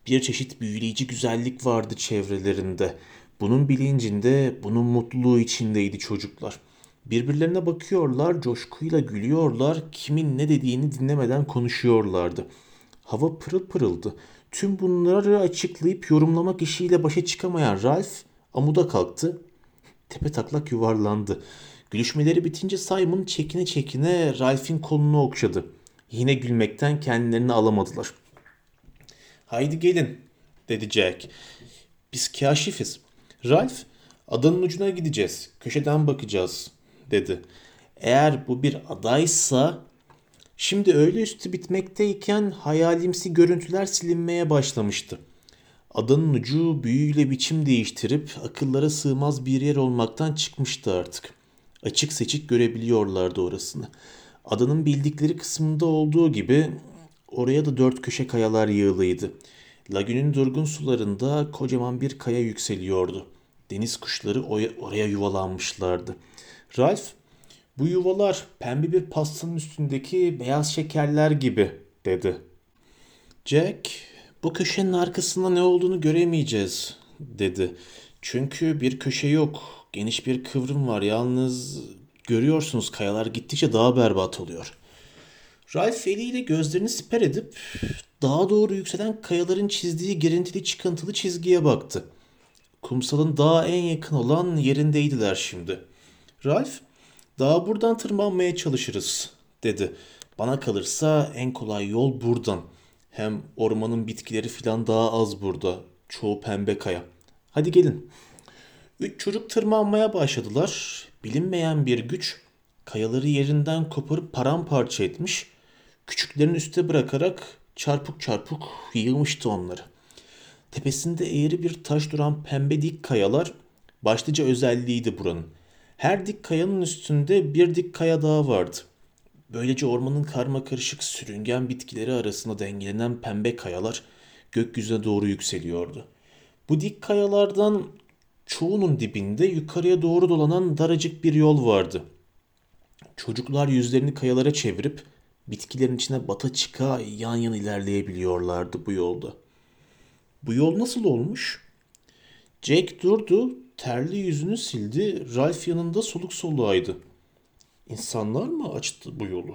Bir çeşit büyüleyici güzellik vardı çevrelerinde. Bunun bilincinde, bunun mutluluğu içindeydi çocuklar. Birbirlerine bakıyorlar, coşkuyla gülüyorlar, kimin ne dediğini dinlemeden konuşuyorlardı. Hava pırıl pırıldı. Tüm bunları açıklayıp yorumlamak işiyle başa çıkamayan Ralph amuda kalktı. Tepe taklak yuvarlandı. Gülüşmeleri bitince Simon çekine çekine Ralph'in kolunu okşadı. Yine gülmekten kendilerini alamadılar. Haydi gelin dedi Jack. Biz kaşifiz. Ralph adanın ucuna gideceğiz. Köşeden bakacağız dedi. Eğer bu bir adaysa şimdi öğle üstü bitmekteyken hayalimsi görüntüler silinmeye başlamıştı. Adanın ucu büyüyle biçim değiştirip akıllara sığmaz bir yer olmaktan çıkmıştı artık. Açık seçik görebiliyorlardı orasını. Adanın bildikleri kısmında olduğu gibi oraya da dört köşe kayalar yığılıydı. Lagünün durgun sularında kocaman bir kaya yükseliyordu. Deniz kuşları oraya yuvalanmışlardı. Ralph, bu yuvalar pembe bir pastanın üstündeki beyaz şekerler gibi dedi. Jack, bu köşenin arkasında ne olduğunu göremeyeceğiz dedi. Çünkü bir köşe yok. Geniş bir kıvrım var. Yalnız görüyorsunuz kayalar gittikçe daha berbat oluyor. Ralph eliyle gözlerini siper edip daha doğru yükselen kayaların çizdiği girintili çıkıntılı çizgiye baktı. Kumsalın daha en yakın olan yerindeydiler şimdi. Ralph, daha buradan tırmanmaya çalışırız dedi. Bana kalırsa en kolay yol buradan. Hem ormanın bitkileri filan daha az burada. Çoğu pembe kaya. Hadi gelin. Üç çocuk tırmanmaya başladılar. Bilinmeyen bir güç kayaları yerinden koparıp paramparça etmiş. Küçüklerin üste bırakarak çarpık çarpık yığmıştı onları. Tepesinde eğri bir taş duran pembe dik kayalar başlıca özelliğiydi buranın. Her dik kayanın üstünde bir dik kaya daha vardı. Böylece ormanın karma karışık sürüngen bitkileri arasında dengelenen pembe kayalar gökyüzüne doğru yükseliyordu. Bu dik kayalardan çoğunun dibinde yukarıya doğru dolanan daracık bir yol vardı. Çocuklar yüzlerini kayalara çevirip bitkilerin içine bata çıka yan yana ilerleyebiliyorlardı bu yolda. Bu yol nasıl olmuş? Jack durdu, terli yüzünü sildi, Ralph yanında soluk soluğaydı. İnsanlar mı açtı bu yolu?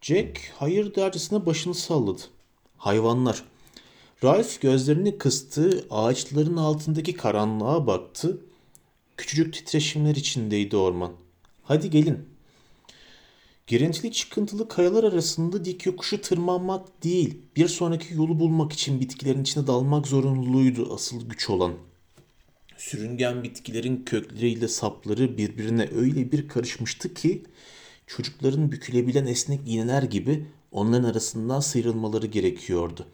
Jack hayır dercesine başını salladı. Hayvanlar. Ralph gözlerini kıstı, ağaçların altındaki karanlığa baktı. Küçücük titreşimler içindeydi orman. Hadi gelin. Girintili çıkıntılı kayalar arasında dik yokuşu tırmanmak değil, bir sonraki yolu bulmak için bitkilerin içine dalmak zorunluluğuydu asıl güç olan. Sürüngen bitkilerin kökleriyle sapları birbirine öyle bir karışmıştı ki çocukların bükülebilen esnek iğneler gibi onların arasından sıyrılmaları gerekiyordu.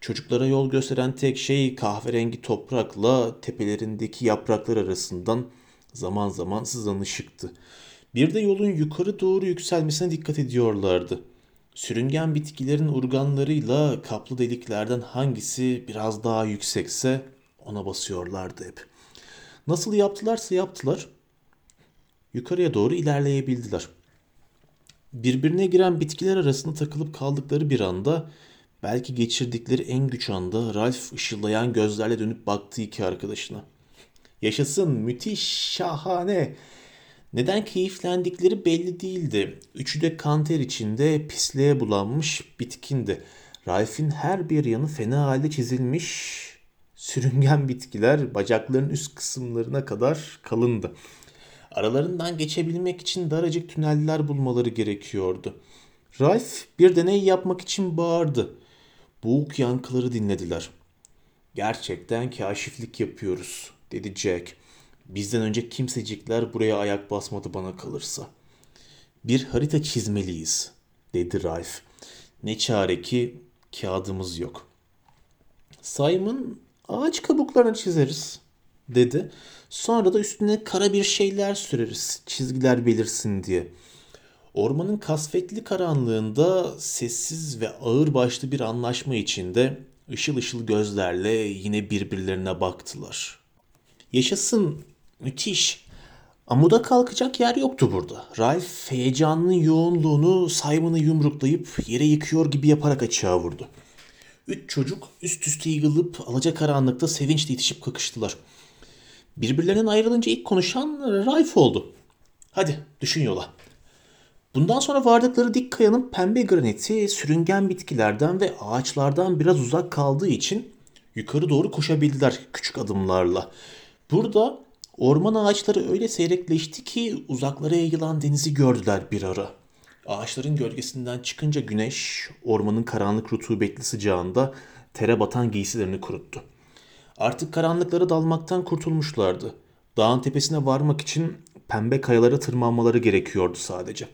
Çocuklara yol gösteren tek şey kahverengi toprakla tepelerindeki yapraklar arasından zaman zaman sızan ışıktı. Bir de yolun yukarı doğru yükselmesine dikkat ediyorlardı. Sürüngen bitkilerin urganlarıyla kaplı deliklerden hangisi biraz daha yüksekse ona basıyorlardı hep. Nasıl yaptılarsa yaptılar. Yukarıya doğru ilerleyebildiler. Birbirine giren bitkiler arasında takılıp kaldıkları bir anda belki geçirdikleri en güç anda Ralph ışıldayan gözlerle dönüp baktı iki arkadaşına. Yaşasın, müthiş, şahane. Neden keyiflendikleri belli değildi. Üçü de kanter içinde pisliğe bulanmış bitkindi. Ralph'in her bir yanı fena halde çizilmiş, sürüngen bitkiler bacakların üst kısımlarına kadar kalındı. Aralarından geçebilmek için daracık tüneller bulmaları gerekiyordu. Ralph bir deney yapmak için bağırdı. Boğuk yankıları dinlediler. Gerçekten kaşiflik yapıyoruz, dedi Jack. Bizden önce kimsecikler buraya ayak basmadı bana kalırsa. Bir harita çizmeliyiz, dedi Ralph. Ne çare ki kağıdımız yok. Simon ağaç kabuklarını çizeriz, dedi. Sonra da üstüne kara bir şeyler süreriz, çizgiler belirsin diye. Ormanın kasvetli karanlığında sessiz ve ağır başlı bir anlaşma içinde ışıl ışıl gözlerle yine birbirlerine baktılar. Yaşasın Müthiş. Amuda kalkacak yer yoktu burada. Ralph heyecanının yoğunluğunu Simon'ı yumruklayıp yere yıkıyor gibi yaparak açığa vurdu. Üç çocuk üst üste yığılıp alacakaranlıkta sevinçle itişip kakıştılar. Birbirlerinden ayrılınca ilk konuşan Raif oldu. Hadi düşün yola. Bundan sonra vardıkları dik kayanın pembe graniti sürüngen bitkilerden ve ağaçlardan biraz uzak kaldığı için yukarı doğru koşabildiler küçük adımlarla. Burada orman ağaçları öyle seyrekleşti ki uzaklara yayılan denizi gördüler bir ara. Ağaçların gölgesinden çıkınca güneş ormanın karanlık rutubetli sıcağında tere batan giysilerini kuruttu. Artık karanlıklara dalmaktan kurtulmuşlardı. Dağın tepesine varmak için pembe kayalara tırmanmaları gerekiyordu sadece.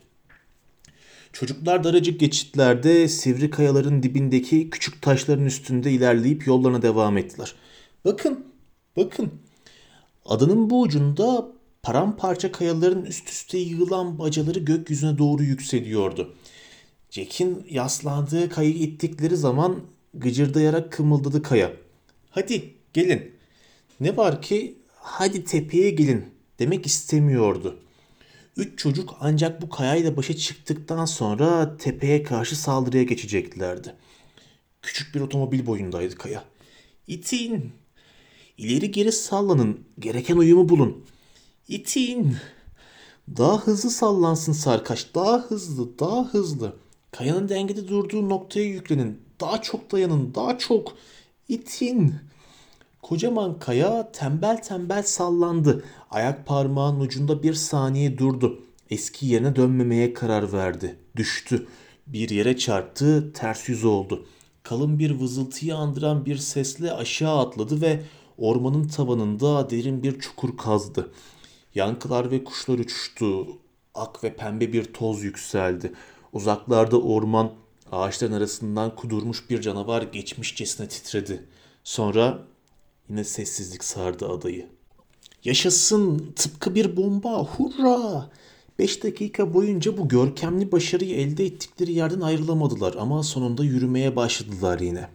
Çocuklar daracık geçitlerde sivri kayaların dibindeki küçük taşların üstünde ilerleyip yollarına devam ettiler. Bakın, bakın. Adanın bu ucunda paramparça kayaların üst üste yığılan bacaları gökyüzüne doğru yükseliyordu. Jack'in yaslandığı kayayı ittikleri zaman gıcırdayarak kımıldadı kaya. Hadi gelin. Ne var ki hadi tepeye gelin demek istemiyordu. Üç çocuk ancak bu kayayla başa çıktıktan sonra tepeye karşı saldırıya geçeceklerdi. Küçük bir otomobil boyundaydı kaya. İtin. İleri geri sallanın. Gereken uyumu bulun. İtin. Daha hızlı sallansın sarkaç. Daha hızlı, daha hızlı. Kayanın dengede durduğu noktaya yüklenin. Daha çok dayanın, daha çok. İtin. Kocaman kaya tembel tembel sallandı. Ayak parmağının ucunda bir saniye durdu. Eski yerine dönmemeye karar verdi. Düştü. Bir yere çarptı, ters yüz oldu. Kalın bir vızıltıyı andıran bir sesle aşağı atladı ve ormanın tabanında derin bir çukur kazdı. Yankılar ve kuşlar uçuştu. Ak ve pembe bir toz yükseldi. Uzaklarda orman, ağaçların arasından kudurmuş bir canavar geçmişçesine titredi. Sonra Yine sessizlik sardı adayı. Yaşasın tıpkı bir bomba hurra. Beş dakika boyunca bu görkemli başarıyı elde ettikleri yerden ayrılamadılar ama sonunda yürümeye başladılar yine.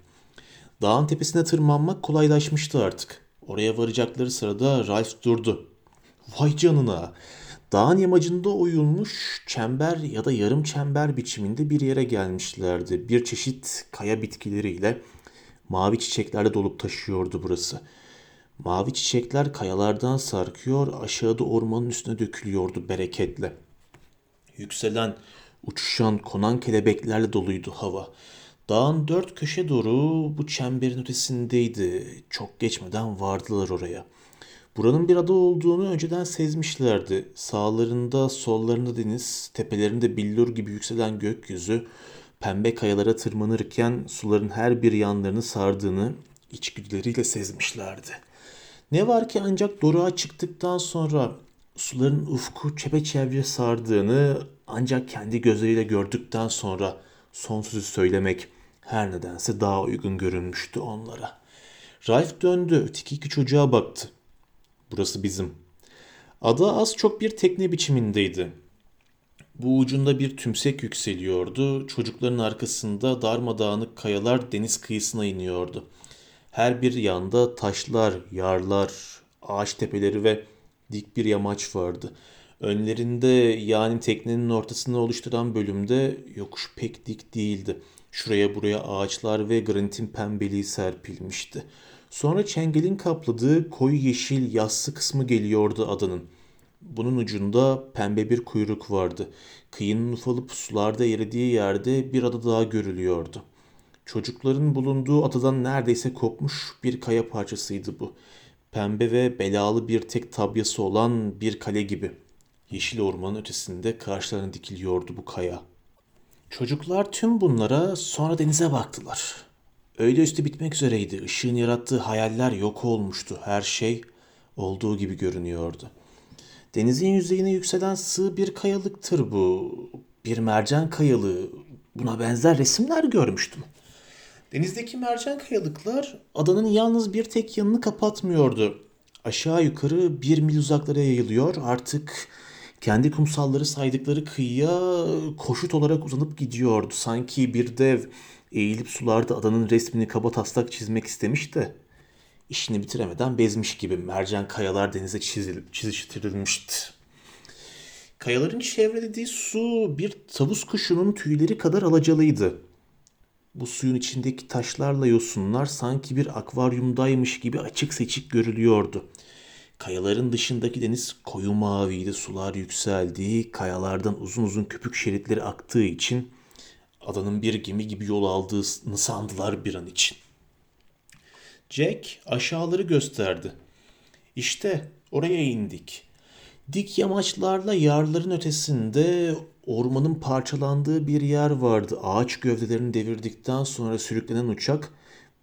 Dağın tepesine tırmanmak kolaylaşmıştı artık. Oraya varacakları sırada Ralph durdu. Vay canına! Dağın yamacında oyulmuş çember ya da yarım çember biçiminde bir yere gelmişlerdi. Bir çeşit kaya bitkileriyle Mavi çiçeklerle dolup taşıyordu burası. Mavi çiçekler kayalardan sarkıyor, aşağıda ormanın üstüne dökülüyordu bereketle. Yükselen, uçuşan, konan kelebeklerle doluydu hava. Dağın dört köşe doğru bu çemberin ötesindeydi. Çok geçmeden vardılar oraya. Buranın bir ada olduğunu önceden sezmişlerdi. Sağlarında, sollarında deniz, tepelerinde billur gibi yükselen gökyüzü, pembe kayalara tırmanırken suların her bir yanlarını sardığını içgüdüleriyle sezmişlerdi. Ne var ki ancak doruğa çıktıktan sonra suların ufku çepeçevre sardığını ancak kendi gözleriyle gördükten sonra son sözü söylemek her nedense daha uygun görünmüştü onlara. Ralph döndü, öteki iki çocuğa baktı. Burası bizim. Ada az çok bir tekne biçimindeydi. Bu ucunda bir tümsek yükseliyordu. Çocukların arkasında darmadağınık kayalar deniz kıyısına iniyordu. Her bir yanda taşlar, yarlar, ağaç tepeleri ve dik bir yamaç vardı. Önlerinde yani teknenin ortasını oluşturan bölümde yokuş pek dik değildi. Şuraya buraya ağaçlar ve granitin pembeliği serpilmişti. Sonra çengelin kapladığı koyu yeşil yassı kısmı geliyordu adanın. Bunun ucunda pembe bir kuyruk vardı. Kıyının ufalıp sularda eridiği yerde bir ada daha görülüyordu. Çocukların bulunduğu adadan neredeyse kopmuş bir kaya parçasıydı bu. Pembe ve belalı bir tek tabyası olan bir kale gibi. Yeşil ormanın ötesinde karşılarına dikiliyordu bu kaya. Çocuklar tüm bunlara sonra denize baktılar. Öyle üstü bitmek üzereydi. Işığın yarattığı hayaller yok olmuştu. Her şey olduğu gibi görünüyordu.'' Denizin yüzeyine yükselen sığ bir kayalıktır bu. Bir mercan kayalığı. Buna benzer resimler görmüştüm. Denizdeki mercan kayalıklar adanın yalnız bir tek yanını kapatmıyordu. Aşağı yukarı bir mil uzaklara yayılıyor. Artık kendi kumsalları saydıkları kıyıya koşut olarak uzanıp gidiyordu. Sanki bir dev eğilip sularda adanın resmini kaba taslak çizmek istemiş de işini bitiremeden bezmiş gibi mercan kayalar denize çizilip çiziştirilmişti. Kayaların çevrelediği su bir tavus kuşunun tüyleri kadar alacalıydı. Bu suyun içindeki taşlarla yosunlar sanki bir akvaryumdaymış gibi açık seçik görülüyordu. Kayaların dışındaki deniz koyu maviydi, sular yükseldi, kayalardan uzun uzun köpük şeritleri aktığı için adanın bir gemi gibi yol aldığını sandılar bir an için. Jack aşağıları gösterdi. İşte oraya indik. Dik yamaçlarla yarların ötesinde ormanın parçalandığı bir yer vardı. Ağaç gövdelerini devirdikten sonra sürüklenen uçak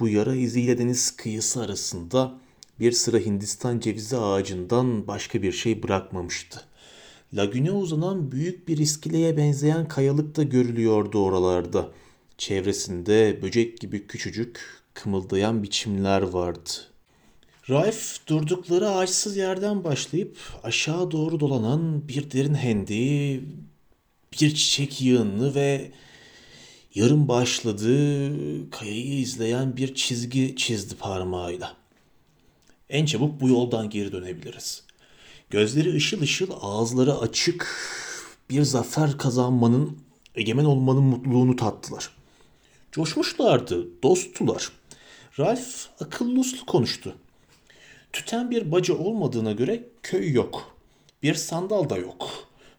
bu yara iziyle deniz kıyısı arasında bir sıra Hindistan cevizi ağacından başka bir şey bırakmamıştı. Lagüne uzanan büyük bir iskeleye benzeyen kayalık da görülüyordu oralarda. Çevresinde böcek gibi küçücük, kımıldayan biçimler vardı. Raif durdukları ağaçsız yerden başlayıp aşağı doğru dolanan bir derin hendeyi, bir çiçek yığınını ve yarım başladığı kayayı izleyen bir çizgi çizdi parmağıyla. En çabuk bu yoldan geri dönebiliriz. Gözleri ışıl ışıl, ağızları açık bir zafer kazanmanın, egemen olmanın mutluluğunu tattılar. Coşmuşlardı, dosttular. Ralph akıllı uslu konuştu. Tüten bir bacı olmadığına göre köy yok. Bir sandal da yok.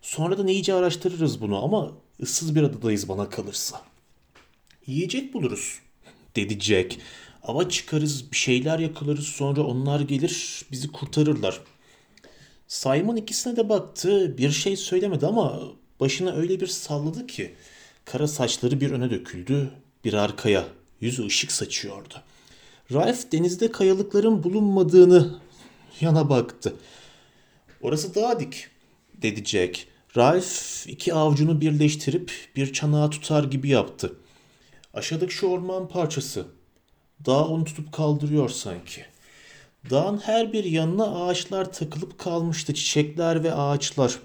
Sonradan iyice araştırırız bunu ama ıssız bir adadayız bana kalırsa. Yiyecek buluruz, dedi Jack. Ava çıkarız, bir şeyler yakalarız sonra onlar gelir bizi kurtarırlar. Simon ikisine de baktı, bir şey söylemedi ama başına öyle bir salladı ki kara saçları bir öne döküldü, bir arkaya. Yüzü ışık saçıyordu. Ralph denizde kayalıkların bulunmadığını yana baktı. Orası daha dik, dedi Jack. Ralph iki avcunu birleştirip bir çanağı tutar gibi yaptı. Aşağıdaki şu orman parçası. Dağ onu tutup kaldırıyor sanki. Dağın her bir yanına ağaçlar takılıp kalmıştı. Çiçekler ve ağaçlar.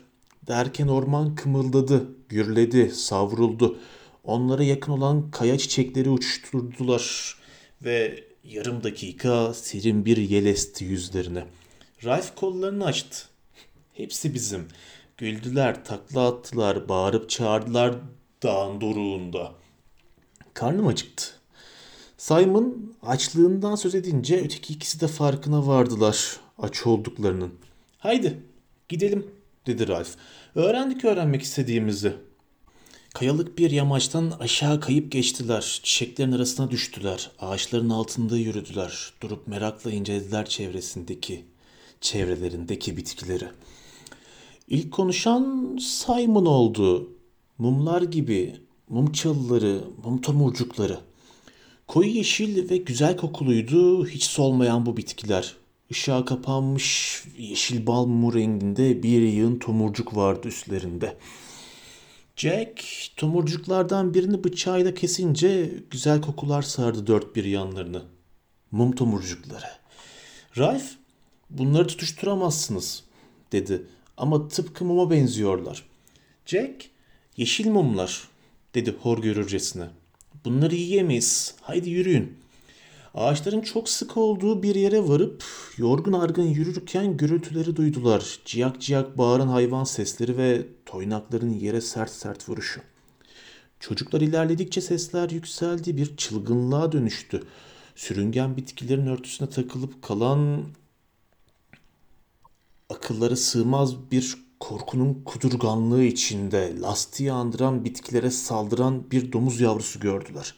Derken orman kımıldadı, gürledi, savruldu. Onlara yakın olan kaya çiçekleri uçturdular. Ve yarım dakika serin bir yel esti yüzlerine. Ralph kollarını açtı. Hepsi bizim. Güldüler, takla attılar, bağırıp çağırdılar dağın doruğunda. Karnım acıktı. Simon açlığından söz edince öteki ikisi de farkına vardılar aç olduklarının. Haydi gidelim dedi Ralph. Öğrendik öğrenmek istediğimizi. Kayalık bir yamaçtan aşağı kayıp geçtiler. Çiçeklerin arasına düştüler. Ağaçların altında yürüdüler. Durup merakla incelediler çevresindeki, çevrelerindeki bitkileri. İlk konuşan Simon oldu. Mumlar gibi, mum çalıları, mum tomurcukları. Koyu yeşil ve güzel kokuluydu hiç solmayan bu bitkiler. Işığa kapanmış yeşil bal mumu renginde bir yığın tomurcuk vardı üstlerinde. Jack tomurcuklardan birini bıçağıyla kesince güzel kokular sardı dört bir yanlarını. Mum tomurcukları. Ralph bunları tutuşturamazsınız dedi ama tıpkı muma benziyorlar. Jack yeşil mumlar dedi hor görürcesine. Bunları yiyemeyiz. Haydi yürüyün. Ağaçların çok sık olduğu bir yere varıp yorgun argın yürürken gürültüleri duydular. Ciyak ciyak bağıran hayvan sesleri ve toynakların yere sert sert vuruşu. Çocuklar ilerledikçe sesler yükseldi, bir çılgınlığa dönüştü. Sürüngen bitkilerin örtüsüne takılıp kalan akıllara sığmaz bir korkunun kudurganlığı içinde lastiği andıran bitkilere saldıran bir domuz yavrusu gördüler.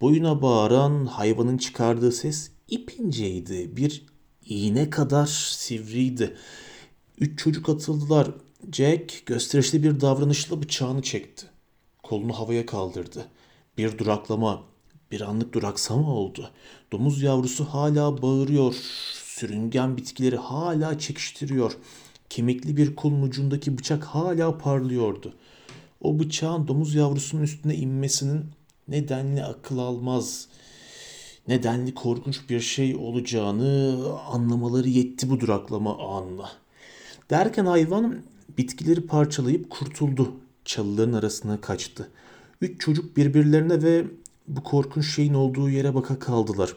Boyuna bağıran hayvanın çıkardığı ses ipinceydi. Bir iğne kadar sivriydi. Üç çocuk atıldılar. Jack gösterişli bir davranışla bıçağını çekti. Kolunu havaya kaldırdı. Bir duraklama, bir anlık duraksama oldu. Domuz yavrusu hala bağırıyor. Sürüngen bitkileri hala çekiştiriyor. Kemikli bir kolun ucundaki bıçak hala parlıyordu. O bıçağın domuz yavrusunun üstüne inmesinin nedenli akıl almaz, nedenli korkunç bir şey olacağını anlamaları yetti bu duraklama anına. Derken hayvan bitkileri parçalayıp kurtuldu. Çalıların arasına kaçtı. Üç çocuk birbirlerine ve bu korkunç şeyin olduğu yere baka kaldılar.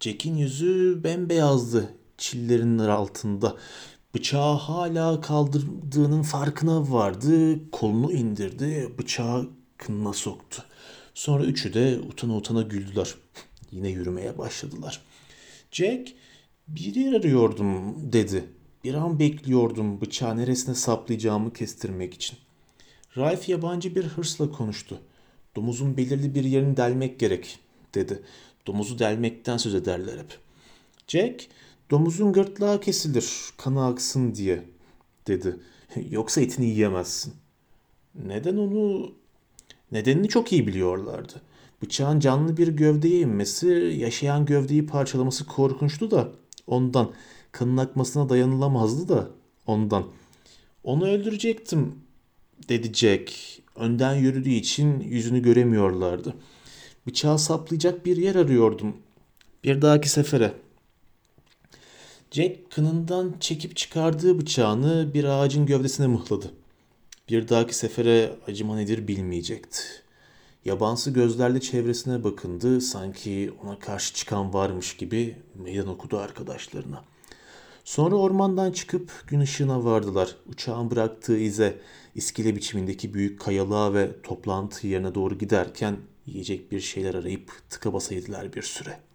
Jack'in yüzü bembeyazdı çillerinin altında. Bıçağı hala kaldırdığının farkına vardı. Kolunu indirdi. Bıçağı kınına soktu. Sonra üçü de utana utana güldüler. Yine yürümeye başladılar. Jack Bir yer arıyordum dedi. Bir an bekliyordum bıçağı neresine saplayacağımı kestirmek için. Raif yabancı bir hırsla konuştu. Domuzun belirli bir yerini delmek gerek dedi. Domuzu delmekten söz ederler hep. Jack, domuzun gırtlağı kesilir kanı aksın diye dedi. Yoksa etini yiyemezsin. Neden onu... Nedenini çok iyi biliyorlardı. Bıçağın canlı bir gövdeye inmesi, yaşayan gövdeyi parçalaması korkunçtu da ondan. Kanın akmasına dayanılamazdı da ondan. Onu öldürecektim dedi Jack. Önden yürüdüğü için yüzünü göremiyorlardı. Bıçağı saplayacak bir yer arıyordum. Bir dahaki sefere. Jack kınından çekip çıkardığı bıçağını bir ağacın gövdesine mıhladı. Bir dahaki sefere acıma nedir bilmeyecekti. Yabansı gözlerle çevresine bakındı, sanki ona karşı çıkan varmış gibi meydan okudu arkadaşlarına. Sonra ormandan çıkıp gün ışığına vardılar. Uçağın bıraktığı ize, iskele biçimindeki büyük kayalığa ve toplantı yerine doğru giderken yiyecek bir şeyler arayıp tıka basa yediler bir süre.''